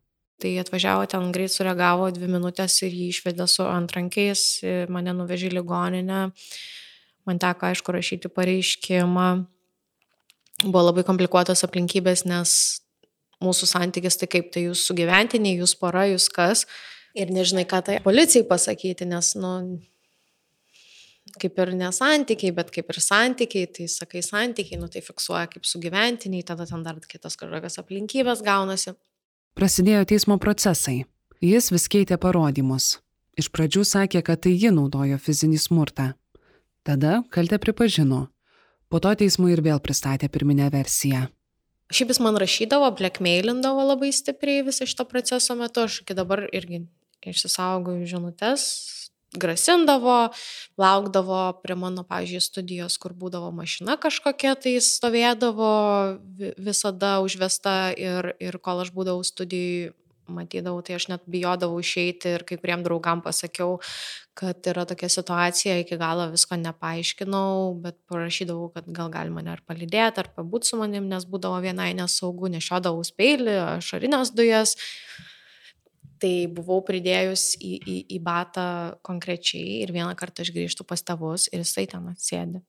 Tai atvažiavo ten greit sureagavo dvi minutės ir jį išvedė su antrankiais, mane nuvežė į ligoninę, man teko aišku rašyti pareiškimą. Buvo labai komplikuotos aplinkybės, nes mūsų santykis tai kaip tai jūs sugyventiniai, jūs pora, jūs kas. Ir nežinai, ką tai policijai pasakyti, nes, nu, kaip ir nesantykiai, bet kaip ir santykiai, tai sakai santykiai, nu tai fiksuoja kaip sugyventiniai, tada ten dar kitos kažkokios aplinkybės gaunasi. Prasidėjo teismo procesai. Jis vis keitė parodymus. Iš pradžių sakė, kad tai ji naudojo fizinį smurtą. Tada kaltę pripažino. Po to teismui ir vėl pristatė pirminę versiją. Šiaip jis man rašydavo, blackmailindavo labai stipriai visą šito proceso metu, aš iki dabar irgi išsisaugoju žinutės, grasindavo, laukdavo prie mano, pavyzdžiui, studijos, kur būdavo mašina kažkokia, tai stovėdavo visada užvesta ir, ir kol aš būdavau studijai, matydavau, tai aš net bijodavau išeiti ir kai kuriem draugam pasakiau, kad yra tokia situacija, iki galo visko nepaaiškinau, bet parašydavau, kad gal galima mane ar palidėti, ar pabūti su manim, nes būdavo vienai nesaugu, nešiodavau speilį, ašarinės dujas tai buvau pridėjus į, į, į batą konkrečiai ir vieną kartą aš grįžtu pas tėvus ir jisai ten atsėdi.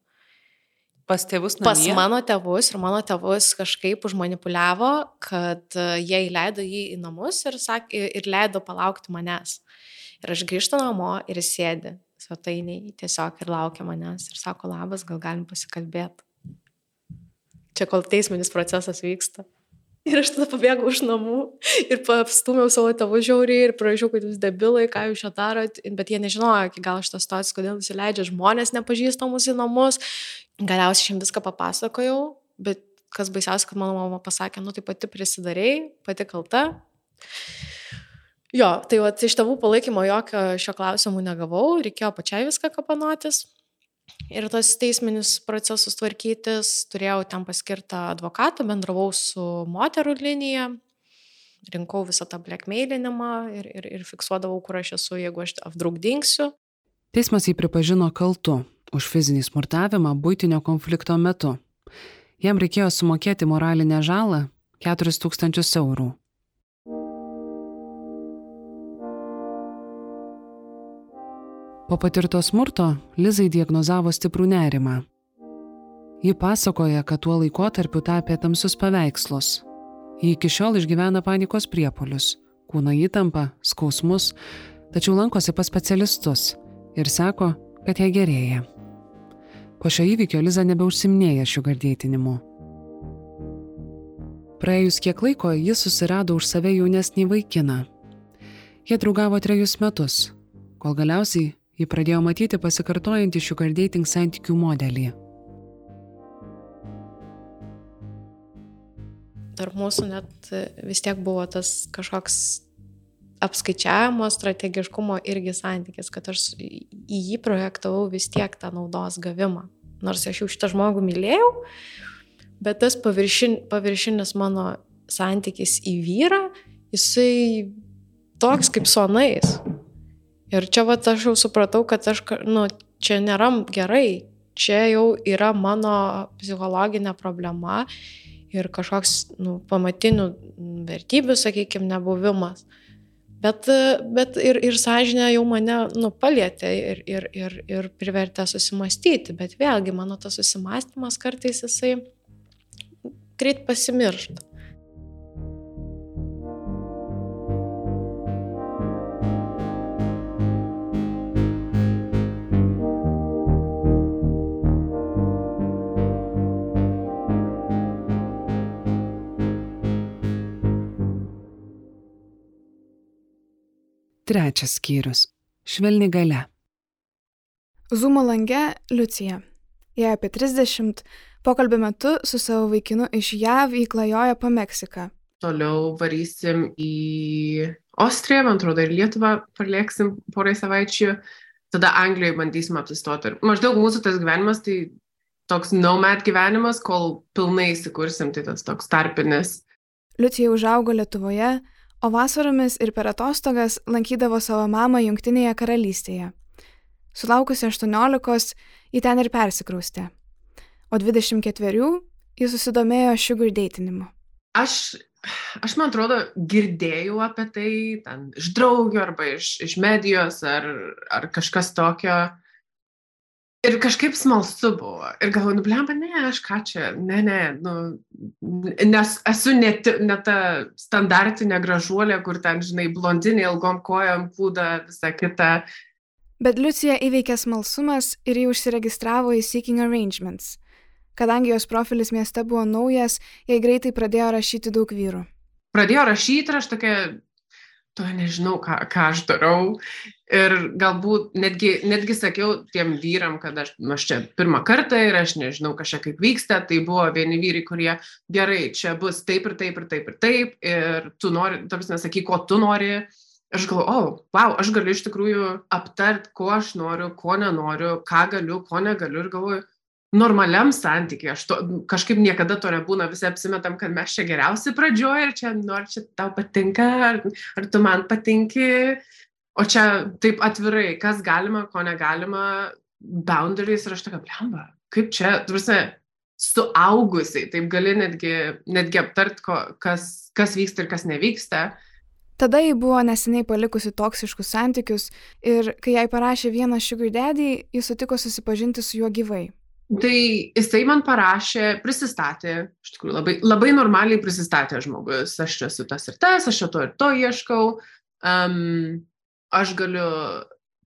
Pas tėvus namie? Pas mano tėvus ir mano tėvus kažkaip užmanipuliavo, kad e, jie įleido jį į namus ir, sak, ir leido palaukti manęs. Ir aš grįžtu namo ir jis sėdi svetainiai tiesiog ir laukia manęs ir sako, labas, gal galim pasikalbėti. Čia kol teisminis procesas vyksta. Ir aš tada pabėgau iš namų ir apstumiau savo tėvų žiauriai ir prašiau, kad jūs debilai, ką jūs čia darot, bet jie nežinojo iki gal šitos situacijos, kodėl įsileidžia žmonės nepažįstamus į namus. Galiausiai šiam viską papasakojau, bet kas baisiausia, kad mano mama pasakė, nu tai pati prisidarėjai, pati kalta. Jo, tai va, iš tėvų palaikymo jokio šio klausimų negavau, reikėjo pačiai viską kapanotis ir tos teisminius procesus tvarkytis. Turėjau ten paskirtą advokatą, bendravau su moterų linija, rinkau visą tą blackmailinimą ir, ir, ir fiksuodavau, kur aš esu, jeigu aš apdraugdingsiu. Teismas jį pripažino kaltu už fizinį smurtavimą būtinio konflikto metu. Jam reikėjo sumokėti moralinę žalą 4000 eurų. Po patirto smurto Lizai diagnozavo stiprų nerimą. Ji pasakoja, kad tuo laikotarpiu tapė tamsius paveikslus. Ji iki šiol išgyvena panikos priepolius, kūno įtampą, skausmus, tačiau lankosi pas specialistus ir sako, kad jai gerėja. Po šio įvykio Liza nebeužsimnėja šių gardėtinimu. Praėjus kiek laiko jis susirado už save jaunesnį vaikiną. Jie draugavo trejus metus, kol galiausiai ji pradėjo matyti pasikartojantį sugar dating santykių modelį. Tarp mūsų net vis tiek buvo tas kažkoks apskaičiavimo, strategiškumo irgi santykis, kad aš į jį projektavau vis tiek tą naudos gavimą. Nors aš jau šitą žmogų mylėjau, bet tas paviršin, paviršinis mano santykis į vyrą, jisai toks kaip sonais. Ir čia va aš jau supratau, kad aš, nu, čia nėra gerai, čia jau yra mano psichologinė problema ir kažkoks nu, pamatinių vertybių, sakykime, nebuvimas. Bet, bet ir, ir sąžinė jau mane nu, palėtė ir, ir, ir, ir privertė susimastyti, bet vėlgi mano tas susimastymas kartais jisai greit pasimiršta. Trečias skyrius - švelni gale. Zumo lange Liucija. Jie apie 30, pokalbio metu su savo vaikinu iš JAV įklajoja po Meksiką. Toliau varysim į Austriją, man atrodo, ir Lietuvą parlėksim porai savaičių. Tada Anglijoje bandysim apsistoti. Ir maždaug mūsų tas gyvenimas tai toks nomad gyvenimas, kol pilnai įsikursim, tai tas toks tarpinis. Liucija užaugo Lietuvoje, o vasaromis ir per atostogas lankydavo savo mamą Junktinėje karalystėje. Sulaukusi 18, ji ten ir persikraustė. O 24 ji susidomėjo sugar datinimu. Aš, aš man atrodo, girdėjau apie tai ten, iš draugių arba iš, iš medijos ar, ar kažkas tokio. Ir kažkaip smalsu buvo. Ir galvoju, nu, blemba, ne, aš ką čia, ne, ne, nu, nes esu ne, ne ta standartinė gražuolė, kur ten, žinai, blondinė ilgom kojom kūda, visa kita. Bet Liucija įveikė smalsumas ir jį užsiregistravo į Seeking Arrangements. Kadangi jos profilis mieste buvo naujas, jai greitai pradėjo rašyti daug vyrų. Pradėjo rašyti ir aš tokia, to nežinau, ką, ką aš darau. Ir galbūt netgi, netgi sakiau tiem vyram, kad aš, aš čia pirmą kartą ir aš nežinau, čia kaip vyksta. Tai buvo vieni vyrai, kurie gerai, čia bus taip ir taip ir taip ir taip. Ir tu nori, tarsi nesakyk, ko tu nori. Aš galvoju, o, oh, wow, aš galiu iš tikrųjų aptart, ko aš noriu, ko nenoriu, ką galiu, ko negaliu. Ir galvoju, normaliam santykiai, aš to, kažkaip niekada to nebūna, visi apsimetam, kad mes čia geriausi pradžioje ir čia, nu, ar čia tau patinka, ar, ar tu man patinki, O čia taip atvirai, kas galima, ko negalima, boundaries ir aš tokia, blemba, kaip čia, tarsi, suaugusiai, taip gali netgi, netgi aptart, ko, kas, kas vyksta ir kas nevyksta. Tada ji buvo neseniai palikusi toksiškus santykius ir kai jai parašė vieną sugar daddy, jis sutiko susipažinti su juo gyvai. Tai jisai man parašė, prisistatė, iš tikrųjų labai, labai normaliai prisistatė žmogus, aš čia esu tas ir tas, aš čia to ir to ieškau. Um, aš galiu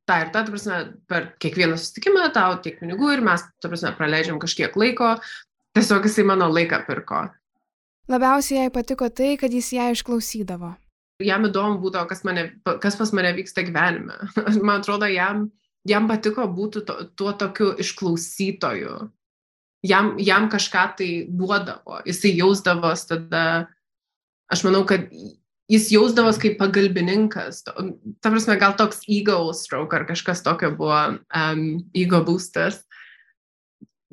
tą ir tą, ta prasme, per kiekvieną susitikimą tau tiek pinigų ir mes, ta prasme, praleidžiam kažkiek laiko, tiesiog jisai mano laiką pirko. Labiausiai jai patiko tai, kad jis ją išklausydavo. Jam įdomu būdavo, kas, mane, kas pas mane vyksta gyvenime. [laughs] Man atrodo, jam, jam patiko būti to, tuo tokiu išklausytoju. Jam, jam kažką tai duodavo, jisai jausdavos tada, aš manau, kad jis jausdavos kaip pagalbininkas. Ta prasme, gal toks ego stroke ar kažkas tokio buvo um, ego boostas.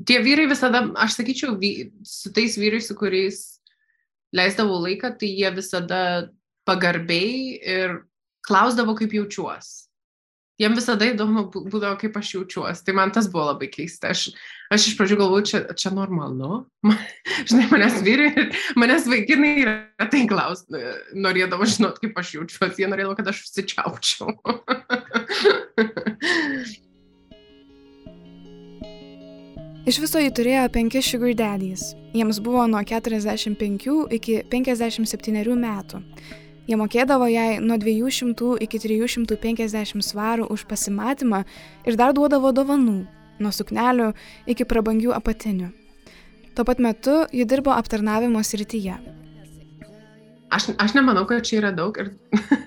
Tie vyrai visada, aš sakyčiau, vy, su tais vyrais, su kuriais leisdavau laiką, tai jie visada pagarbiai ir klausdavo, kaip jaučiuos jiem visada įdomu būdavo, kaip aš jaučiuosi. Tai man tas buvo labai keista. Aš, aš iš pradžių galvoju, čia, čia normalu. [laughs] Man, žinai, manęs vyrai, manęs vaikinai yra tai klaus, norėdavo žinot, kaip aš jaučiuosi. Jie norėdavo, kad aš užsičiaučiau. [laughs] Iš viso jį turėjo penki sugar daddies. Jiems buvo nuo 45 iki 57 metų. Jie mokėdavo jai nuo 200 iki 350 svarų už pasimatymą ir dar duodavo dovanų, nuo suknelių iki prabangių apatinių. Tuo pat metu ji dirbo aptarnavimo srityje. Aš, aš nemanau, kad čia yra daug ir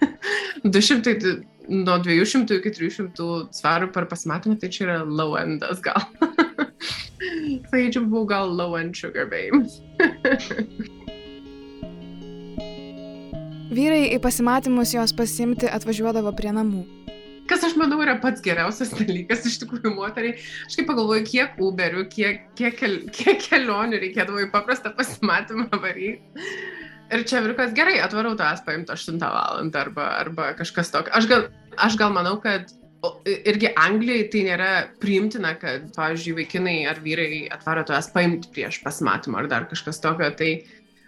[laughs] 200, nuo 200 iki 300 svarų per pasimatymą, tai čia yra low endas gal. [laughs] Sakyčiau, buvau gal low end sugar babe. [laughs] Vyrai į pasimatymus jos pasimti atvažiuodavo prie namų. Kas aš manau yra pats geriausias dalykas iš tikrųjų moteriai. Aš kaip pagalvoju, kiek Uberių, kiek, kiek, kiek kelionių reikėdavo į paprastą pasimatymą varyti. Ir čia virkas gerai, atvarau tavęs paimti 8 valandą arba, arba kažkas tokio. Aš gal, aš gal manau, kad o, irgi Anglijai tai nėra priimtina, kad, pavyzdžiui, vaikinai ar vyrai atvaro tavęs paimti prieš pasimatymą ar dar kažkas tokio. Tai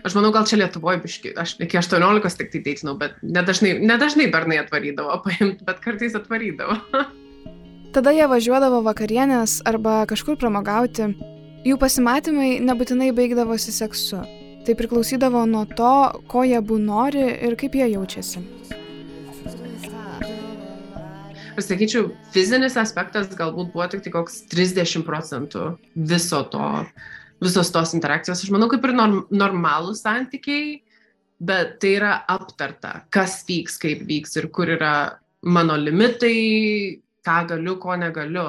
aš manau, gal čia Lietuvoje biški, aš iki 18 tik tai teitinau, bet nedažnai, nedažnai bernai atvarydavo paimti, bet kartais atvarydavo. [laughs] Tada jie važiuodavo vakarienės arba kažkur pramogauti. Jų pasimatymai nebūtinai baigdavosi seksu. Tai priklausydavo nuo to, ko jie abu nori ir kaip jie jaučiasi. Aš sakyčiau, fizinis aspektas galbūt buvo tik tai koks 30 procentų viso to, visos tos interakcijos. Aš manau, kaip ir norm, normalūs santykiai, bet tai yra aptarta, kas vyks, kaip vyks ir kur yra mano limitai, ką galiu, ko negaliu.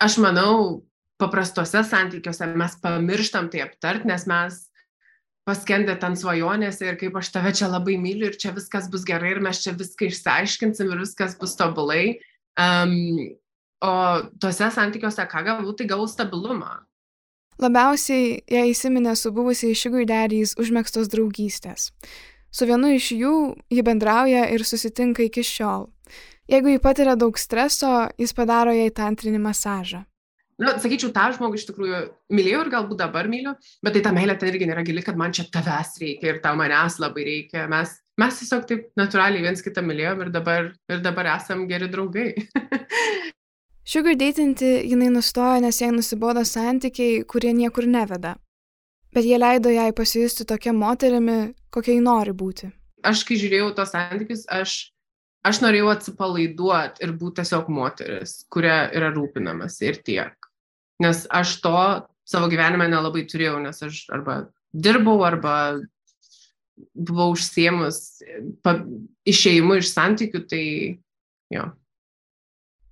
Aš manau, paprastuose santykiuose mes pamirštam tai aptart, nes mes paskendę ten svajonėse ir kaip aš tave čia labai myliu ir čia viskas bus gerai ir mes čia viską išsiaiškinsim ir viskas bus tobulai. Um, o tuose santykiuose ką gavau, tai gavau stabilumą. Labiausiai ją įsiminė su buvusiais Daddies užmėgstos draugystės. Su vienu iš jų ji bendrauja ir susitinka iki šiol. Jeigu ji patiria daug streso, jis padaro jai tantrinį masažą na, sakyčiau, tą žmogų iš tikrųjų mylėjau ir galbūt dabar myliu, bet tai ta meilė ten irgi nėra gili, kad man čia tavęs reikia ir tau manęs labai reikia. Mes, mes tiesiog taip natūraliai viens kitą mylėjom ir dabar, ir dabar esam geri draugai. [laughs] Sugar datinti jinai nustojo, nes jai nusibodo santykiai, kurie niekur neveda. Bet jie leido jai pasijusti tokia moterimi, kokia ji nori būti. Aš, kai žiūrėjau tos santykius, aš, aš norėjau atsipalaiduoti ir būti tiesiog moteris, kuria yra rūpinamas ir tiek nes aš to savo gyvenime nelabai turėjau, nes aš arba dirbau, arba buvau užsiemus išėjimu iš santykių, tai jo.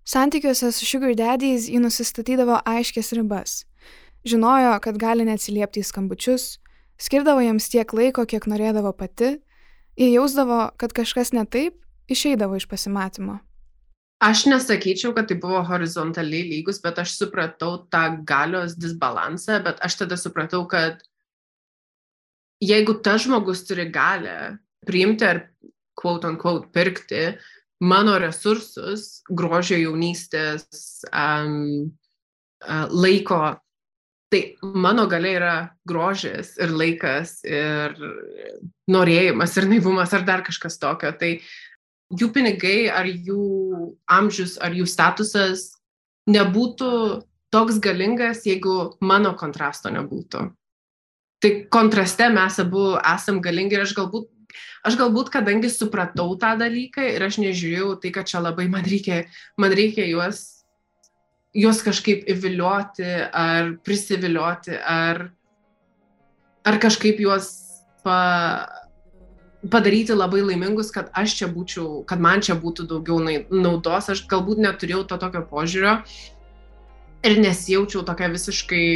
Santykiuose su Sugar Daddies ji nusistatydavo aiškės ribas. Žinojo, kad gali neatsiliepti į skambučius, skirdavo jiems tiek laiko, kiek norėdavo pati, jie jausdavo, kad kažkas ne taip, išeidavo iš pasimatymo. Aš nesakyčiau, kad tai buvo horizontaliai lygus, bet aš supratau tą galios disbalansą, bet aš tada supratau, kad jeigu tas žmogus turi galę priimti ar, quote unquote, pirkti mano resursus, grožio jaunystės, um, uh, laiko, tai mano galia yra grožis ir laikas ir norėjimas ir naivumas ar dar kažkas tokio. Tai jų pinigai ar jų amžius ar jų statusas nebūtų toks galingas, jeigu mano kontrasto nebūtų. Tai kontraste mes abu esam galingi ir aš galbūt, aš galbūt, kadangi supratau tą dalyką ir aš nežiūrėjau tai, kad čia labai man reikia, man reikia juos, juos kažkaip įvilioti ar prisivilioti ar, ar kažkaip juos pa, padaryti labai laimingus, kad aš čia būčiau, kad man čia būtų daugiau naudos, aš galbūt neturėjau to tokio požiūrio ir nesijaučiau tokia visiškai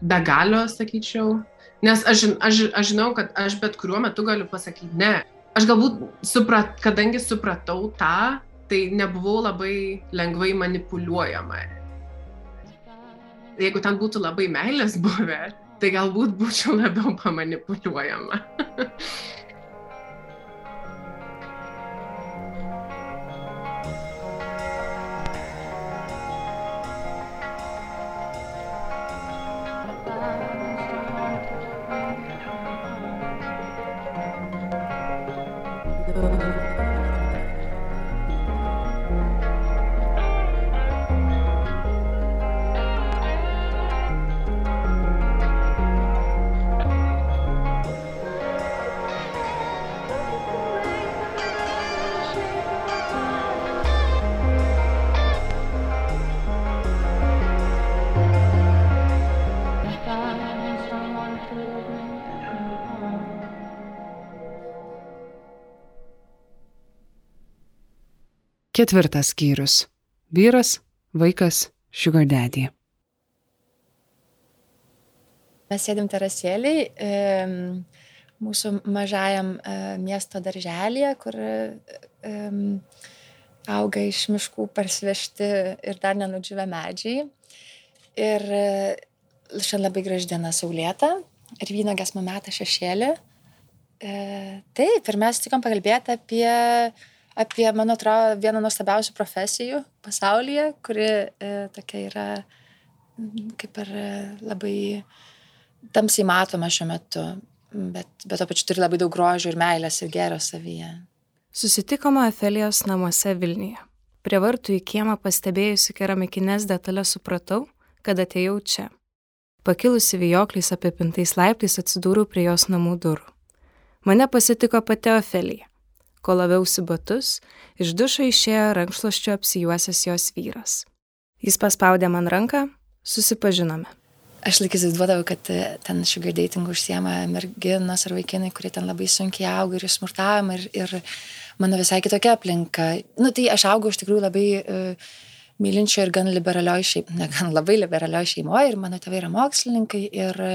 be galio, sakyčiau. Nes aš, aš, aš žinau, kad aš bet kuriuo metu galiu pasakyti ne. Aš galbūt, suprat, kadangi supratau tą, tai nebuvau labai lengvai manipuliuojama. Jeigu ten būtų labai meilės buvę, tai galbūt būčiau labiau pamanipuliuojama. [laughs] Ketvirtas skyrius - vyras, vaikas, daddy. Mes sėdim terasėliai mūsų mažajam e, miesto darželėje, kur auga iš miškų parsvežti ir dar nenudžiūvę medžiai. Ir e, šiandien labai graži diena saulėta ir vynogės mameta šešėlį E, taip, ir mes tikom pakalbėti apie, apie, man atrodo, vieną nuostabiausių profesijų pasaulyje, kuri e, tokia yra kaip ir labai tamsiai matoma šiuo metu, bet, bet to pačiu turi labai daug grožio ir meilės ir gėrio savyje. Susitikome Efelijos namuose Vilniuje. Prie vartų į kiemą pastebėjusi keramikines detalės supratau, kad atėjau čia. Pakilusi vijokliais apipintais laiptais atsidūriau prie jos namų durų. Mane pasitiko pati Ofelija. Kol laviausi batus, iš dušo išėjo rankšluoščio apsijuosęs jos vyras. Jis paspaudė man ranką, susipažinome. Aš laikis įsivaizduodavau, kad e, ten sugar dating užsiema merginos ar vaikinai, kurie ten labai sunkiai auga ir smurtavimą ir, ir mano visai kitokia aplinka. Nu, tai aš augau iš tikrųjų labai uh, mylinčio ir gan liberalioj šeimoje, ne gan labai liberalioj šeimoje ir mano tėvai yra mokslininkai ir e,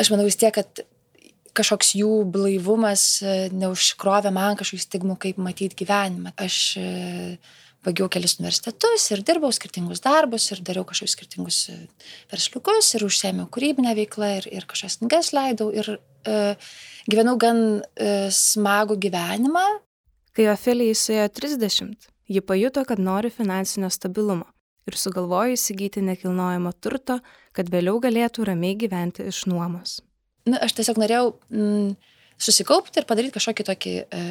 aš manau vis tiek, kad kažkoks jų blaivumas e, neužkrovė man kažkokių stigmų, kaip matyti gyvenimą. Aš e, baigiau kelis universitetus ir dirbau skirtingus darbus ir dariau kažkokius skirtingus versliukus ir užsėmiau kūrybinę veiklą ir, ir kažkokias knygas leidau ir uh, gyvenau gan uh, smagų gyvenimą. Kai Ofelijai suėjo 30, Ji pajuto, kad nori finansinio stabilumo ir sugalvojo įsigyti nekilnojamo turto, kad vėliau galėtų ramiai gyventi iš nuomos. Na, aš tiesiog norėjau mm, susikaupti ir padaryti kažkokį tokį e,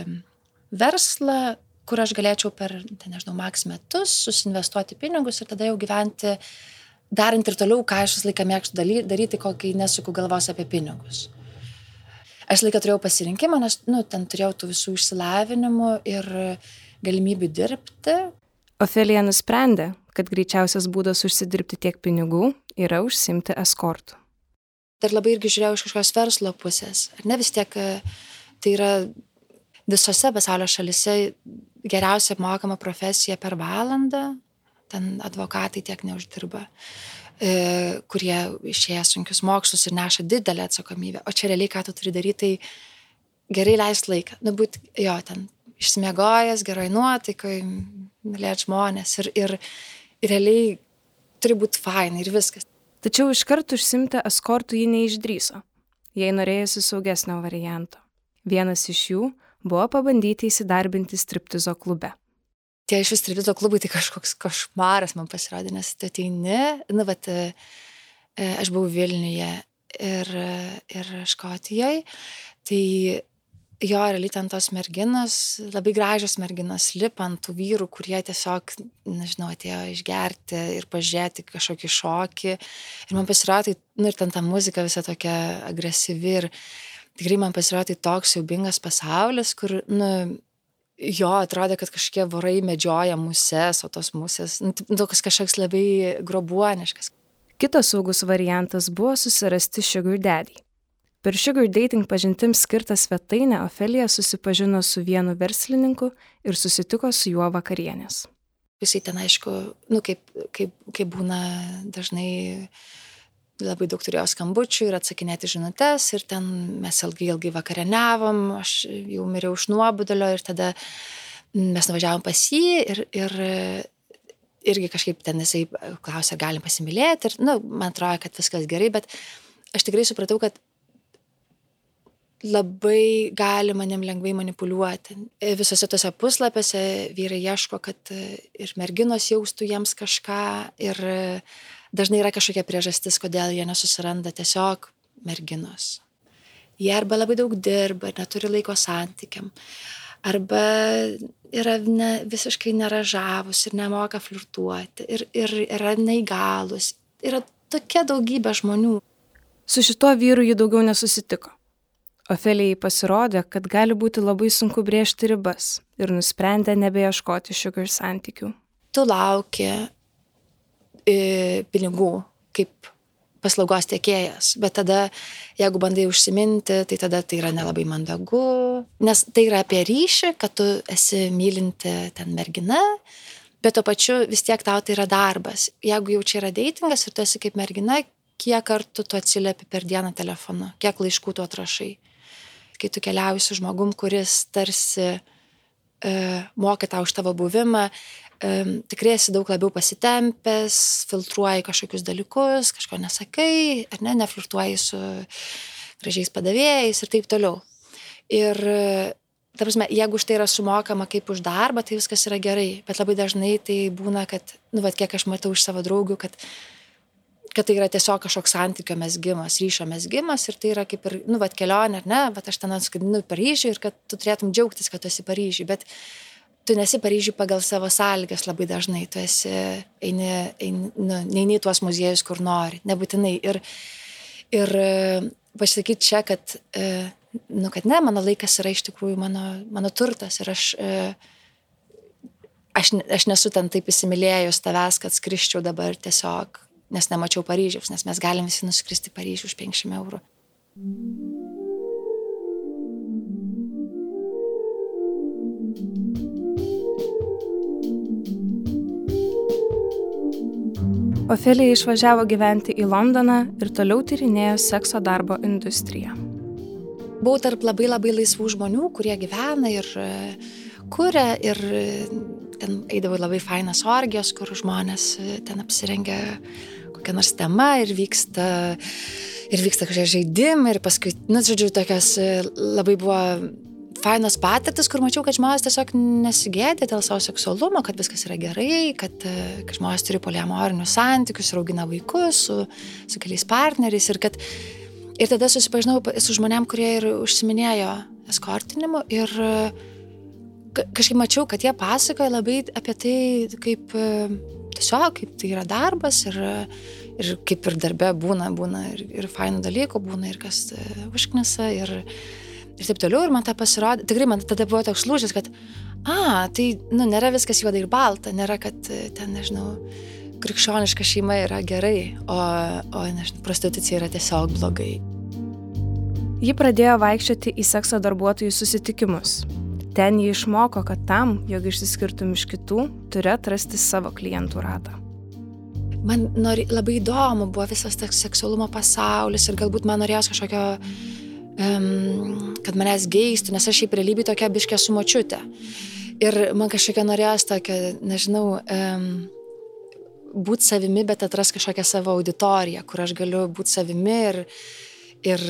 verslą, kur aš galėčiau per, tai nežinau, maks metus susinvestuoti pinigus ir tada jau gyventi, darant ir toliau, ką aš visą laiką mėgstu daryti, kokį nesuku galvos apie pinigus. Aš laiką turėjau pasirinkimą, nes, nu, ten turėjau tų visų išsilavinimų ir galimybių dirbti. Ofelija nusprendė, kad greičiausias būdas užsidirbti tiek pinigų yra užsimti eskortų. Ir labai irgi žiūrėjau iš kažkokios verslo pusės. Ar ne vis tiek e, tai yra visose pasaulio šalise geriausia apmokama profesija per valandą, ten advokatai tiek neuždirba, e, kurie išėję sunkius mokslus ir neša didelę atsakomybę. O čia realiai, ką tu turi daryti, tai gerai leisti laiką. Nu, būt, jo, ten išsimiegojęs, geroj nuotaikoj, mylėt žmonės ir, ir, ir realiai turi būti fain ir viskas. Tačiau iškart užsimti eskortų ji neišdryso, jei norėjusi saugesnio varianto. Vienas iš jų buvo pabandyti įsidarbinti striptizo klube. Tie iš striptizo klubai tai kažkoks košmaras man pasirodė, nes tu ateini, nu, bet e, e, aš buvau Vilniuje ir, ir Škotijoje, tai jo realiai ten tos merginos labai gražios merginos lipa ant tų vyrų kurie tiesiog nežinau atėjo išgerti ir pažiūrėti kažkokį šokį. Ir man pasirodė tai nu ir ten ta muzika visa tokia agresyvi ir tikrai man pasirodė tai toks siaubingas pasaulis kur nu jo atrodė kad kažkokie vorai medžioja muses o tos musės nu toks kažkoks labai grobuoniškas. Kitas saugus variantas buvo susirasti sugar daddy Per Sugar Dating pažintims skirtą svetainę Ofelija susipažino su vienu verslininku ir susitiko su juo vakarienės. Jisai ten, aišku, nu, kaip, kaip, kaip būna dažnai labai daug turėjo skambučių ir atsakinėti žinutės ir ten mes ilgai, ilgai vakarieniavom, aš jau miriau iš nuobodulio ir tada mes nuvažiavom pas jį ir, ir irgi kažkaip ten jisai klausė, galim pasimylėti ir, na, nu, man atrodo, kad viskas gerai, bet aš tikrai supratau, kad labai gali manim lengvai manipuliuoti. Visose tose puslapiuose vyrai ieško, kad ir merginos jaustų jiems kažką ir dažnai yra kažkokia priežastis, kodėl jie nesusiranda tiesiog merginos. Jie arba labai daug dirba ir neturi laiko santykiam, arba yra ne, visiškai neražavus ir nemoka flirtuoti ir, ir yra neįgalus. Yra tokia daugybė žmonių. Su šituo vyru ji daugiau nesusitiko. Ofelijai pasirodė, kad gali būti labai sunku brėžti ribas ir nusprendė nebeieškoti sugar santykių. Tu lauki e, pinigų kaip paslaugos tiekėjas, bet tada, jeigu bandai užsiminti, tai tada tai yra nelabai mandagu, nes tai yra apie ryšį, kad tu esi mylinti ten mergina, bet tuo pačiu vis tiek tau tai yra darbas. Jeigu jau čia yra datingas ir tu esi kaip mergina, kiek kartų tu atsiliepi per dieną telefonu, kiek laiškų tu atrašai kai tu keliauji su žmogum, kuris tarsi e, moka tau už tavo buvimą, e, tikrai esi daug labiau pasitempęs, filtruoji kažkokius dalykus, kažko nesakai, ar ne, neflirtuoji su gražiais padavėjais ir taip toliau. Ir, ta prasme, jeigu už tai yra sumokama kaip už darbą, tai viskas yra gerai, bet labai dažnai tai būna, kad, nu, va, kiek aš matau iš savo draugių, kad kad tai yra tiesiog kažkoks santykio mesgymas, ryšio mesgymas ir tai yra kaip ir, nu, vad kelionė, ar ne, bet aš ten atskridinu į Paryžių ir kad tu turėtum džiaugtis, kad tu esi Paryžiui, bet tu nesi Paryžiui pagal savo sąlygas labai dažnai, tu esi, eini, eini, nu, neini į tuos muziejus, kur nori, nebūtinai. Ir, ir pasakyti čia, kad, e, nu, kad ne, mano laikas yra iš tikrųjų mano, mano turtas ir aš, e, aš, aš nesu ten taip įsimylėjus tavęs, kad skriščiau dabar tiesiog, nes nemačiau Paryžiaus, nes mes galim visi nuskristi Paryžių už 500 eurų. Ofelija išvažiavo gyventi į Londoną ir toliau tyrinėjo sekso darbo industriją. Buvau tarp labai labai laisvų žmonių, kurie gyvena ir e, kuria ir e, ten eidavo labai fainas orgijos, kur žmonės e, ten apsirengia kokią nors temą ir vyksta, ir vyksta kažkokie žaidimai ir paskui, na, nu, žodžiu, tokios labai buvo fainos patirtis, kur mačiau, kad žmonės tiesiog nesigėdė dėl savo seksualumo, kad viskas yra gerai, kad, e, kad žmonės turi poliamorinius santykius ir augina vaikus su, su keliais partneriais ir kad ir tada susipažinau su žmonėm, kurie ir užsiminėjo eskortinimu ir e, kažkaip mačiau, kad jie pasakoja labai apie tai, kaip e, tiesiog, kaip tai yra darbas ir, ir kaip ir darbe būna, būna ir, ir fainų dalykų, būna ir kas užknisa ir ir taip toliau. Ir man tą pasirodė, tikrai man tada buvo toks lūžis, kad, a, tai, nu, nėra viskas juoda ir balta, nėra, kad e, ten, nežinau, krikščioniška šeima yra gerai, o, o nežinau, prostitucija yra tiesiog blogai. Ji pradėjo vaikščioti į sekso darbuotojų susitikimus. Ten ji išmoko, kad tam, jog išsiskirtum iš kitų, turi atrasti savo klientų ratą. Man nori, labai įdomu buvo visas tas seksualumo pasaulis ir galbūt man norėjos kažkokio um, kad manęs geistų, nes aš šiaip realybėje tokia biškė su močiute. Ir man kažkokia norėjos tokia, nežinau, um, būti savimi, bet atras kažkokią savo auditoriją, kur aš galiu būti savimi ir, ir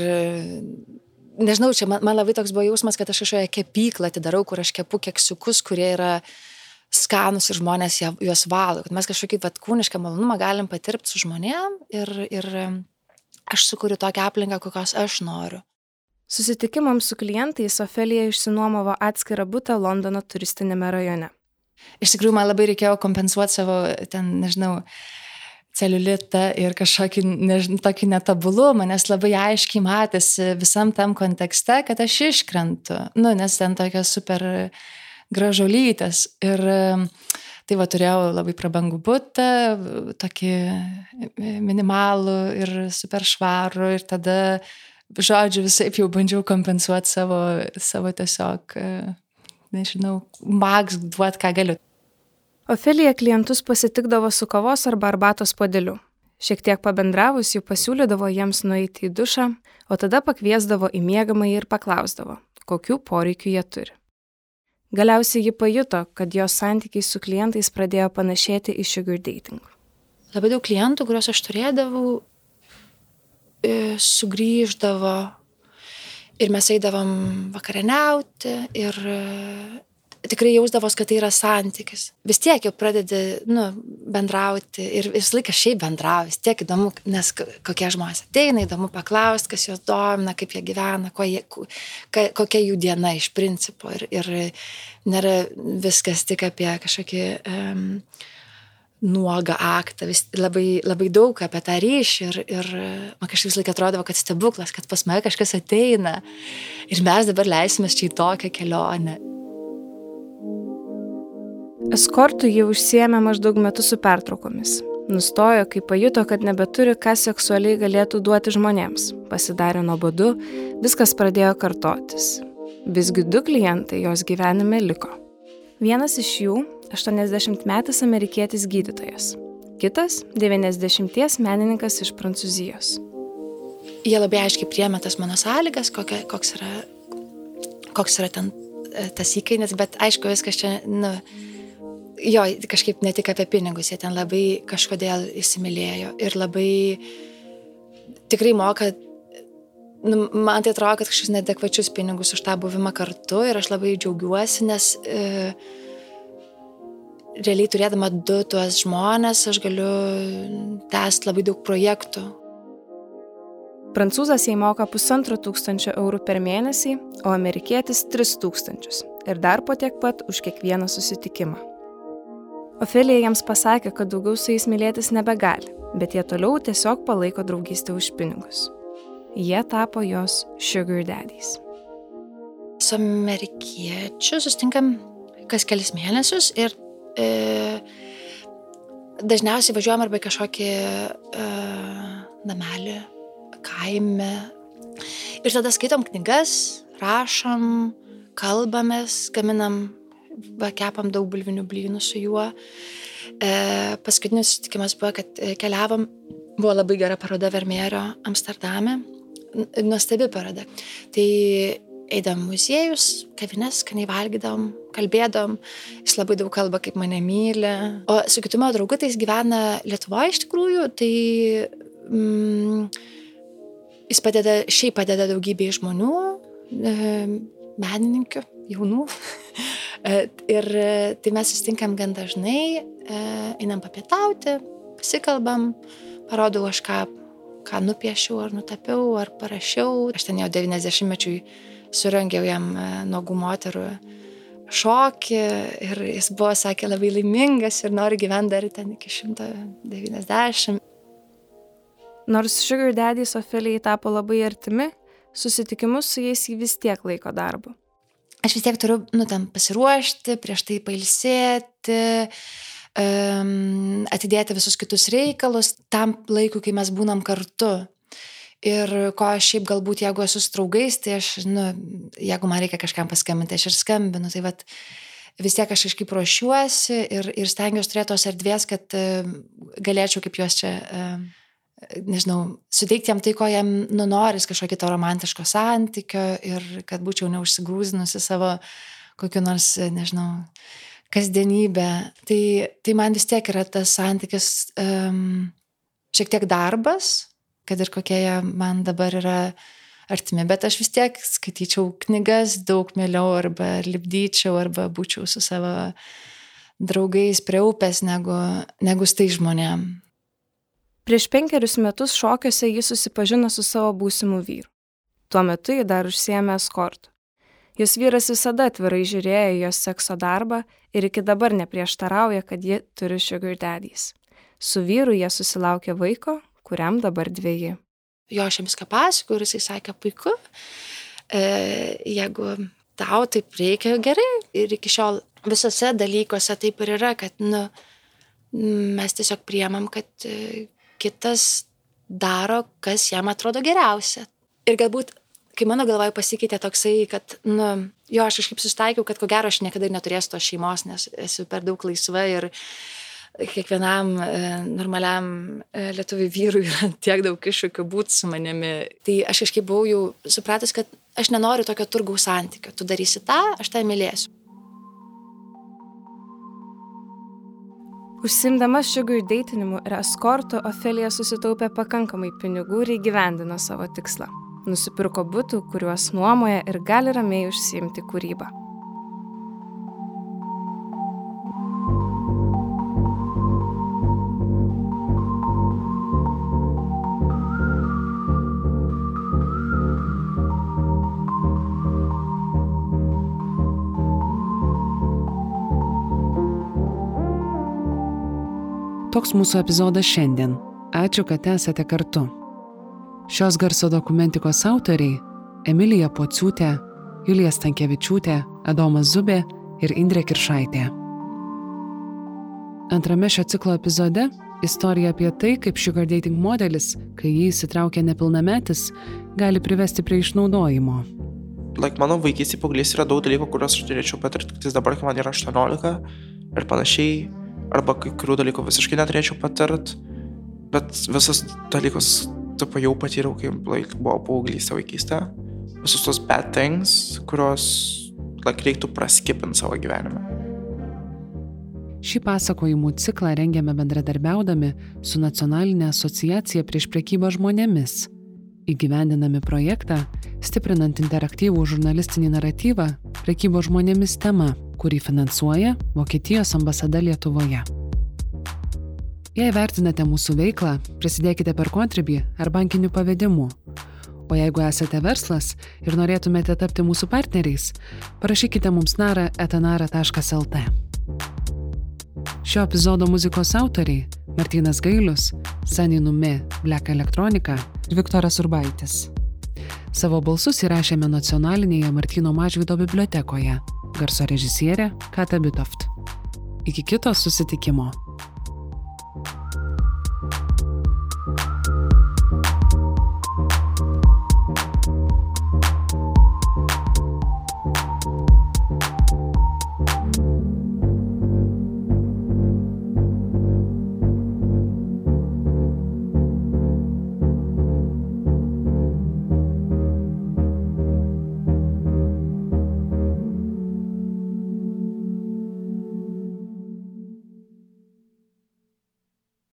nežinau, čia man, man labai toks buvo jausmas, kad aš kažkokią kepyklą atidarau, kur aš kepu keksiukus, kurie yra skanus ir žmonės juos valo, kad mes kažkokį vat, kūnišką malonumą galim patirpti su žmonėm ir, ir aš sukuriu tokią aplinką, kokios aš noriu. Susitikimams su klientais Ofelija išsinuomavo atskirą butą Londono turistinėme rajone. Iš tikrųjų, man labai reikėjo kompensuoti savo, ten, nežinau, celiulitą ir kažkokį, nežinau, tokį netobulumą, nes labai aiškiai matėsi visam tam kontekste, kad aš iškrentu, nu, nes ten tokios super gražuolytės. Ir tai va turėjau labai prabangų būtą, tokį minimalų ir super švarų ir tada žodžiu, visai jau bandžiau kompensuoti savo, savo tiesiog, nežinau, maks duoti, ką galiu. Ofelija klientus pasitikdavo su kavos arba arbatos podeliu. Šiek tiek pabendravus, jų pasiūlydavo jiems nueiti į dušą, o tada pakviesdavo į mėgamąjį ir paklausdavo, kokių poreikių jie turi. Galiausiai ji pajuto, kad jos santykiai su klientais pradėjo panašėti į sugar dating. Labai daug klientų, kuriuos aš turėdavau, E, sugrįždavo ir mes eidavom vakarieniauti ir e, tikrai jausdavos, kad tai yra santykis. Vis tiek jau pradedi nu, bendrauti ir visą laiką šiaip bendrauji, vis tiek įdomu, nes kokie žmonės ateina, įdomu paklausti, kas juos domina, kaip jie gyvena, jie, kokia jų diena iš principo. Ir, ir nėra viskas tik apie kažkokį um, nuogą aktą, vis labai, labai daug apie tą ryšį ir, ir man kažkaip vis laik atrodavo, kad stebuklas, kad pas mane kažkas ateina ir mes dabar leisimės čia į tokią kelionę. Eskortų jį užsiemė maždaug metus su pertraukomis. Nustojo, kai pajuto, kad nebeturi, ką seksualiai galėtų duoti žmonėms. Pasidarė nuobodu, viskas pradėjo kartotis. Visgi du klientai jos gyvenime liko. Vienas iš jų 80-metis amerikietis gydytojas, kitas 90 menininkas iš Prancūzijos. Jie labai aiškiai priemė tas mano sąlygas, kokia, koks, yra, koks yra ten e, tas įkainis, bet aišku, viskas čia, nu, jo, kažkaip ne tik apie pinigus, jie ten labai kažkodėl įsimylėjo ir labai tikrai moka nu, man tai atrodo, kad kažkokius nedekvačius pinigus už tą buvimą kartu ir aš labai džiaugiuosi, nes e, realiai turėdama du tuos žmonės, aš galiu tęsti labai daug projektų. Prancūzas jai moka pusantro tūkstančio eurų per mėnesį, o amerikietis tris tūkstančius ir dar po tiek pat už kiekvieną susitikimą. Ofelija jiems pasakė, kad daugiau su jais mylėtis nebegali, bet jie toliau tiesiog palaiko draugystę už pinigus. Jie tapo jos sugar daddies. Su amerikiečiu sustinkam kas kelis mėnesius ir e, dažniausiai važiuojam arba kažkokį e, namelį, kaime. Ir tada skaitom knygas, rašom, kalbamės, gaminam, kepam daug bulvinių blynų su juo. E, paskutinis sutikimas buvo, kad keliavom, buvo labai gera paroda Vermeerio Amsterdame nuostabi paroda. Tai eidam muziejus, kavinės, skaniai valgydam, kalbėdam, jis labai daug kalba, kaip mane myli. O su kitu mano draugu, tai jis gyvena Lietuvoje iš tikrųjų, tai mm, jis padeda, šiaip padeda daugybė žmonių, e, menininkų, jaunų. [laughs] E, ir tai mes susitinkam gan dažnai, e, einam papietauti, pasikalbam, parodau aš ką ką nupiešiau ar nutapiau ar parašiau. Aš ten jau 90-mečiui surengiau jam e, nuogų moterų šokį ir jis buvo, sakė, labai laimingas ir nori gyventi dar ten iki 190. Nors Sugar Daddy Ofilijai tapo labai artimi, susitikimus su jais jį vis tiek laiko darbu. Aš vis tiek turiu, nu, tam pasiruošti, prieš tai pailsėti, um, atidėti visus kitus reikalus tam laikui, kai mes būnam kartu. Ir ko aš šiaip galbūt, jeigu esu su draugais, tai aš, nu, jeigu man reikia kažkam paskambinti, aš ir skambinu. Tai vat, vis tiek aš kažkaip ruošiuosi ir, ir stengiuosi turėti tos erdvės, kad galėčiau kaip juos čia, nežinau, suteikti jam tai, ko jam nunoris, kažkokį to romantiško santykio ir kad būčiau neužsigrūzinusi savo kokiu nors, nežinau, kasdienybę. Tai, tai man vis tiek yra tas santykis um, šiek tiek darbas, kad ir kokie jie man dabar yra artimi, bet aš vis tiek skaityčiau knygas daug mieliau arba lipdyčiau arba būčiau su savo draugais prie upės negu, negu tai žmonėm. Prieš penkerius metus šokiuose jis susipažino su savo būsimu vyru. Tuo metu ji dar užsiemė eskortų. Jos vyras visada atvirai žiūrėjo jos sekso darbą ir iki dabar neprieštarauja, kad ji turi sugar daddies. Su vyru jie susilaukė vaiko, kuriam dabar dviejį. Jo, aš jam viską pasakoju ir jisai sakė, puiku, e, jeigu tau taip reikia, gerai. Ir iki šiol visose dalykuose taip ir yra, kad nu, mes tiesiog priemam, kad e, kitas daro, kas jam atrodo geriausia. Ir galbūt kai mano galvoje pasikeitė toksai, kad, nu, jo, aš kažkaip sustaikiau, kad ko gero aš niekada ir neturėsiu tos šeimos, nes esu per daug laisva ir kiekvienam e, normaliam e, lietuvių vyrui [laughs] yra tiek daug iššūkių būti su manimi. Tai aš kažkaip buvau jau supratęs, kad aš nenoriu tokio turgaus santykio. Tu darysi tą, aš tą mylėsiu. Užsimdama sugar datinimu ir eskortu, Ofelija susitaupė pakankamai pinigų ir įgyvendino savo tikslą nusipirko būtų, kuriuos nuomoja ir gali ramiai užsiimti kūrybą. Toks mūsų epizodas šiandien. Ačiū, kad esate kartu. Šios garso dokumentikos autoriai - Emilija Pociūtė, Julija Stankievičiūtė, Adomas Zubė ir Indrė Kiršaitė. Antrame šio ciklo epizode - istorija apie tai, kaip sugar dating modelis, kai jį įsitraukia nepilnametis, gali privesti prie išnaudojimo. Like, mano vaikystėje paauglys yra daug dalykų, kuriuos aš turėčiau patirti tik dabar, kai man yra 18 ir panašiai, arba kai kurių dalykų visiškai neturėčiau patirti, bet visus dalykus tipo jau patyriau, kai like, buvo paauglystė vaikystė. Visus tos bad things, kurios like, reiktų praskipinti savo gyvenime. Šį pasakojimų ciklą rengėme bendradarbiaudami su Nacionalinė asociacija prieš prekybą žmonėmis. Įgyvendinami projektą, stiprinant interaktyvų žurnalistinį naratyvą, prekybo žmonėmis tema, kurį finansuoja Vokietijos ambasada Lietuvoje. Jei vertinate mūsų veiklą, prisidėkite per Contribui ar bankiniu pavedimu. O jeigu esate verslas ir norėtumėte tapti mūsų partneriais, parašykite mums narą etanara.lt. Šio epizodo muzikos autoriai - Martinas Gailius, Sani Nume, Black Electronica ir Viktoras Urbaitis. Savo balsus įrašėme nacionalinėje Martino Mažvido bibliotekoje. Garso režisierė Kata Bitoft. Iki kito susitikimo.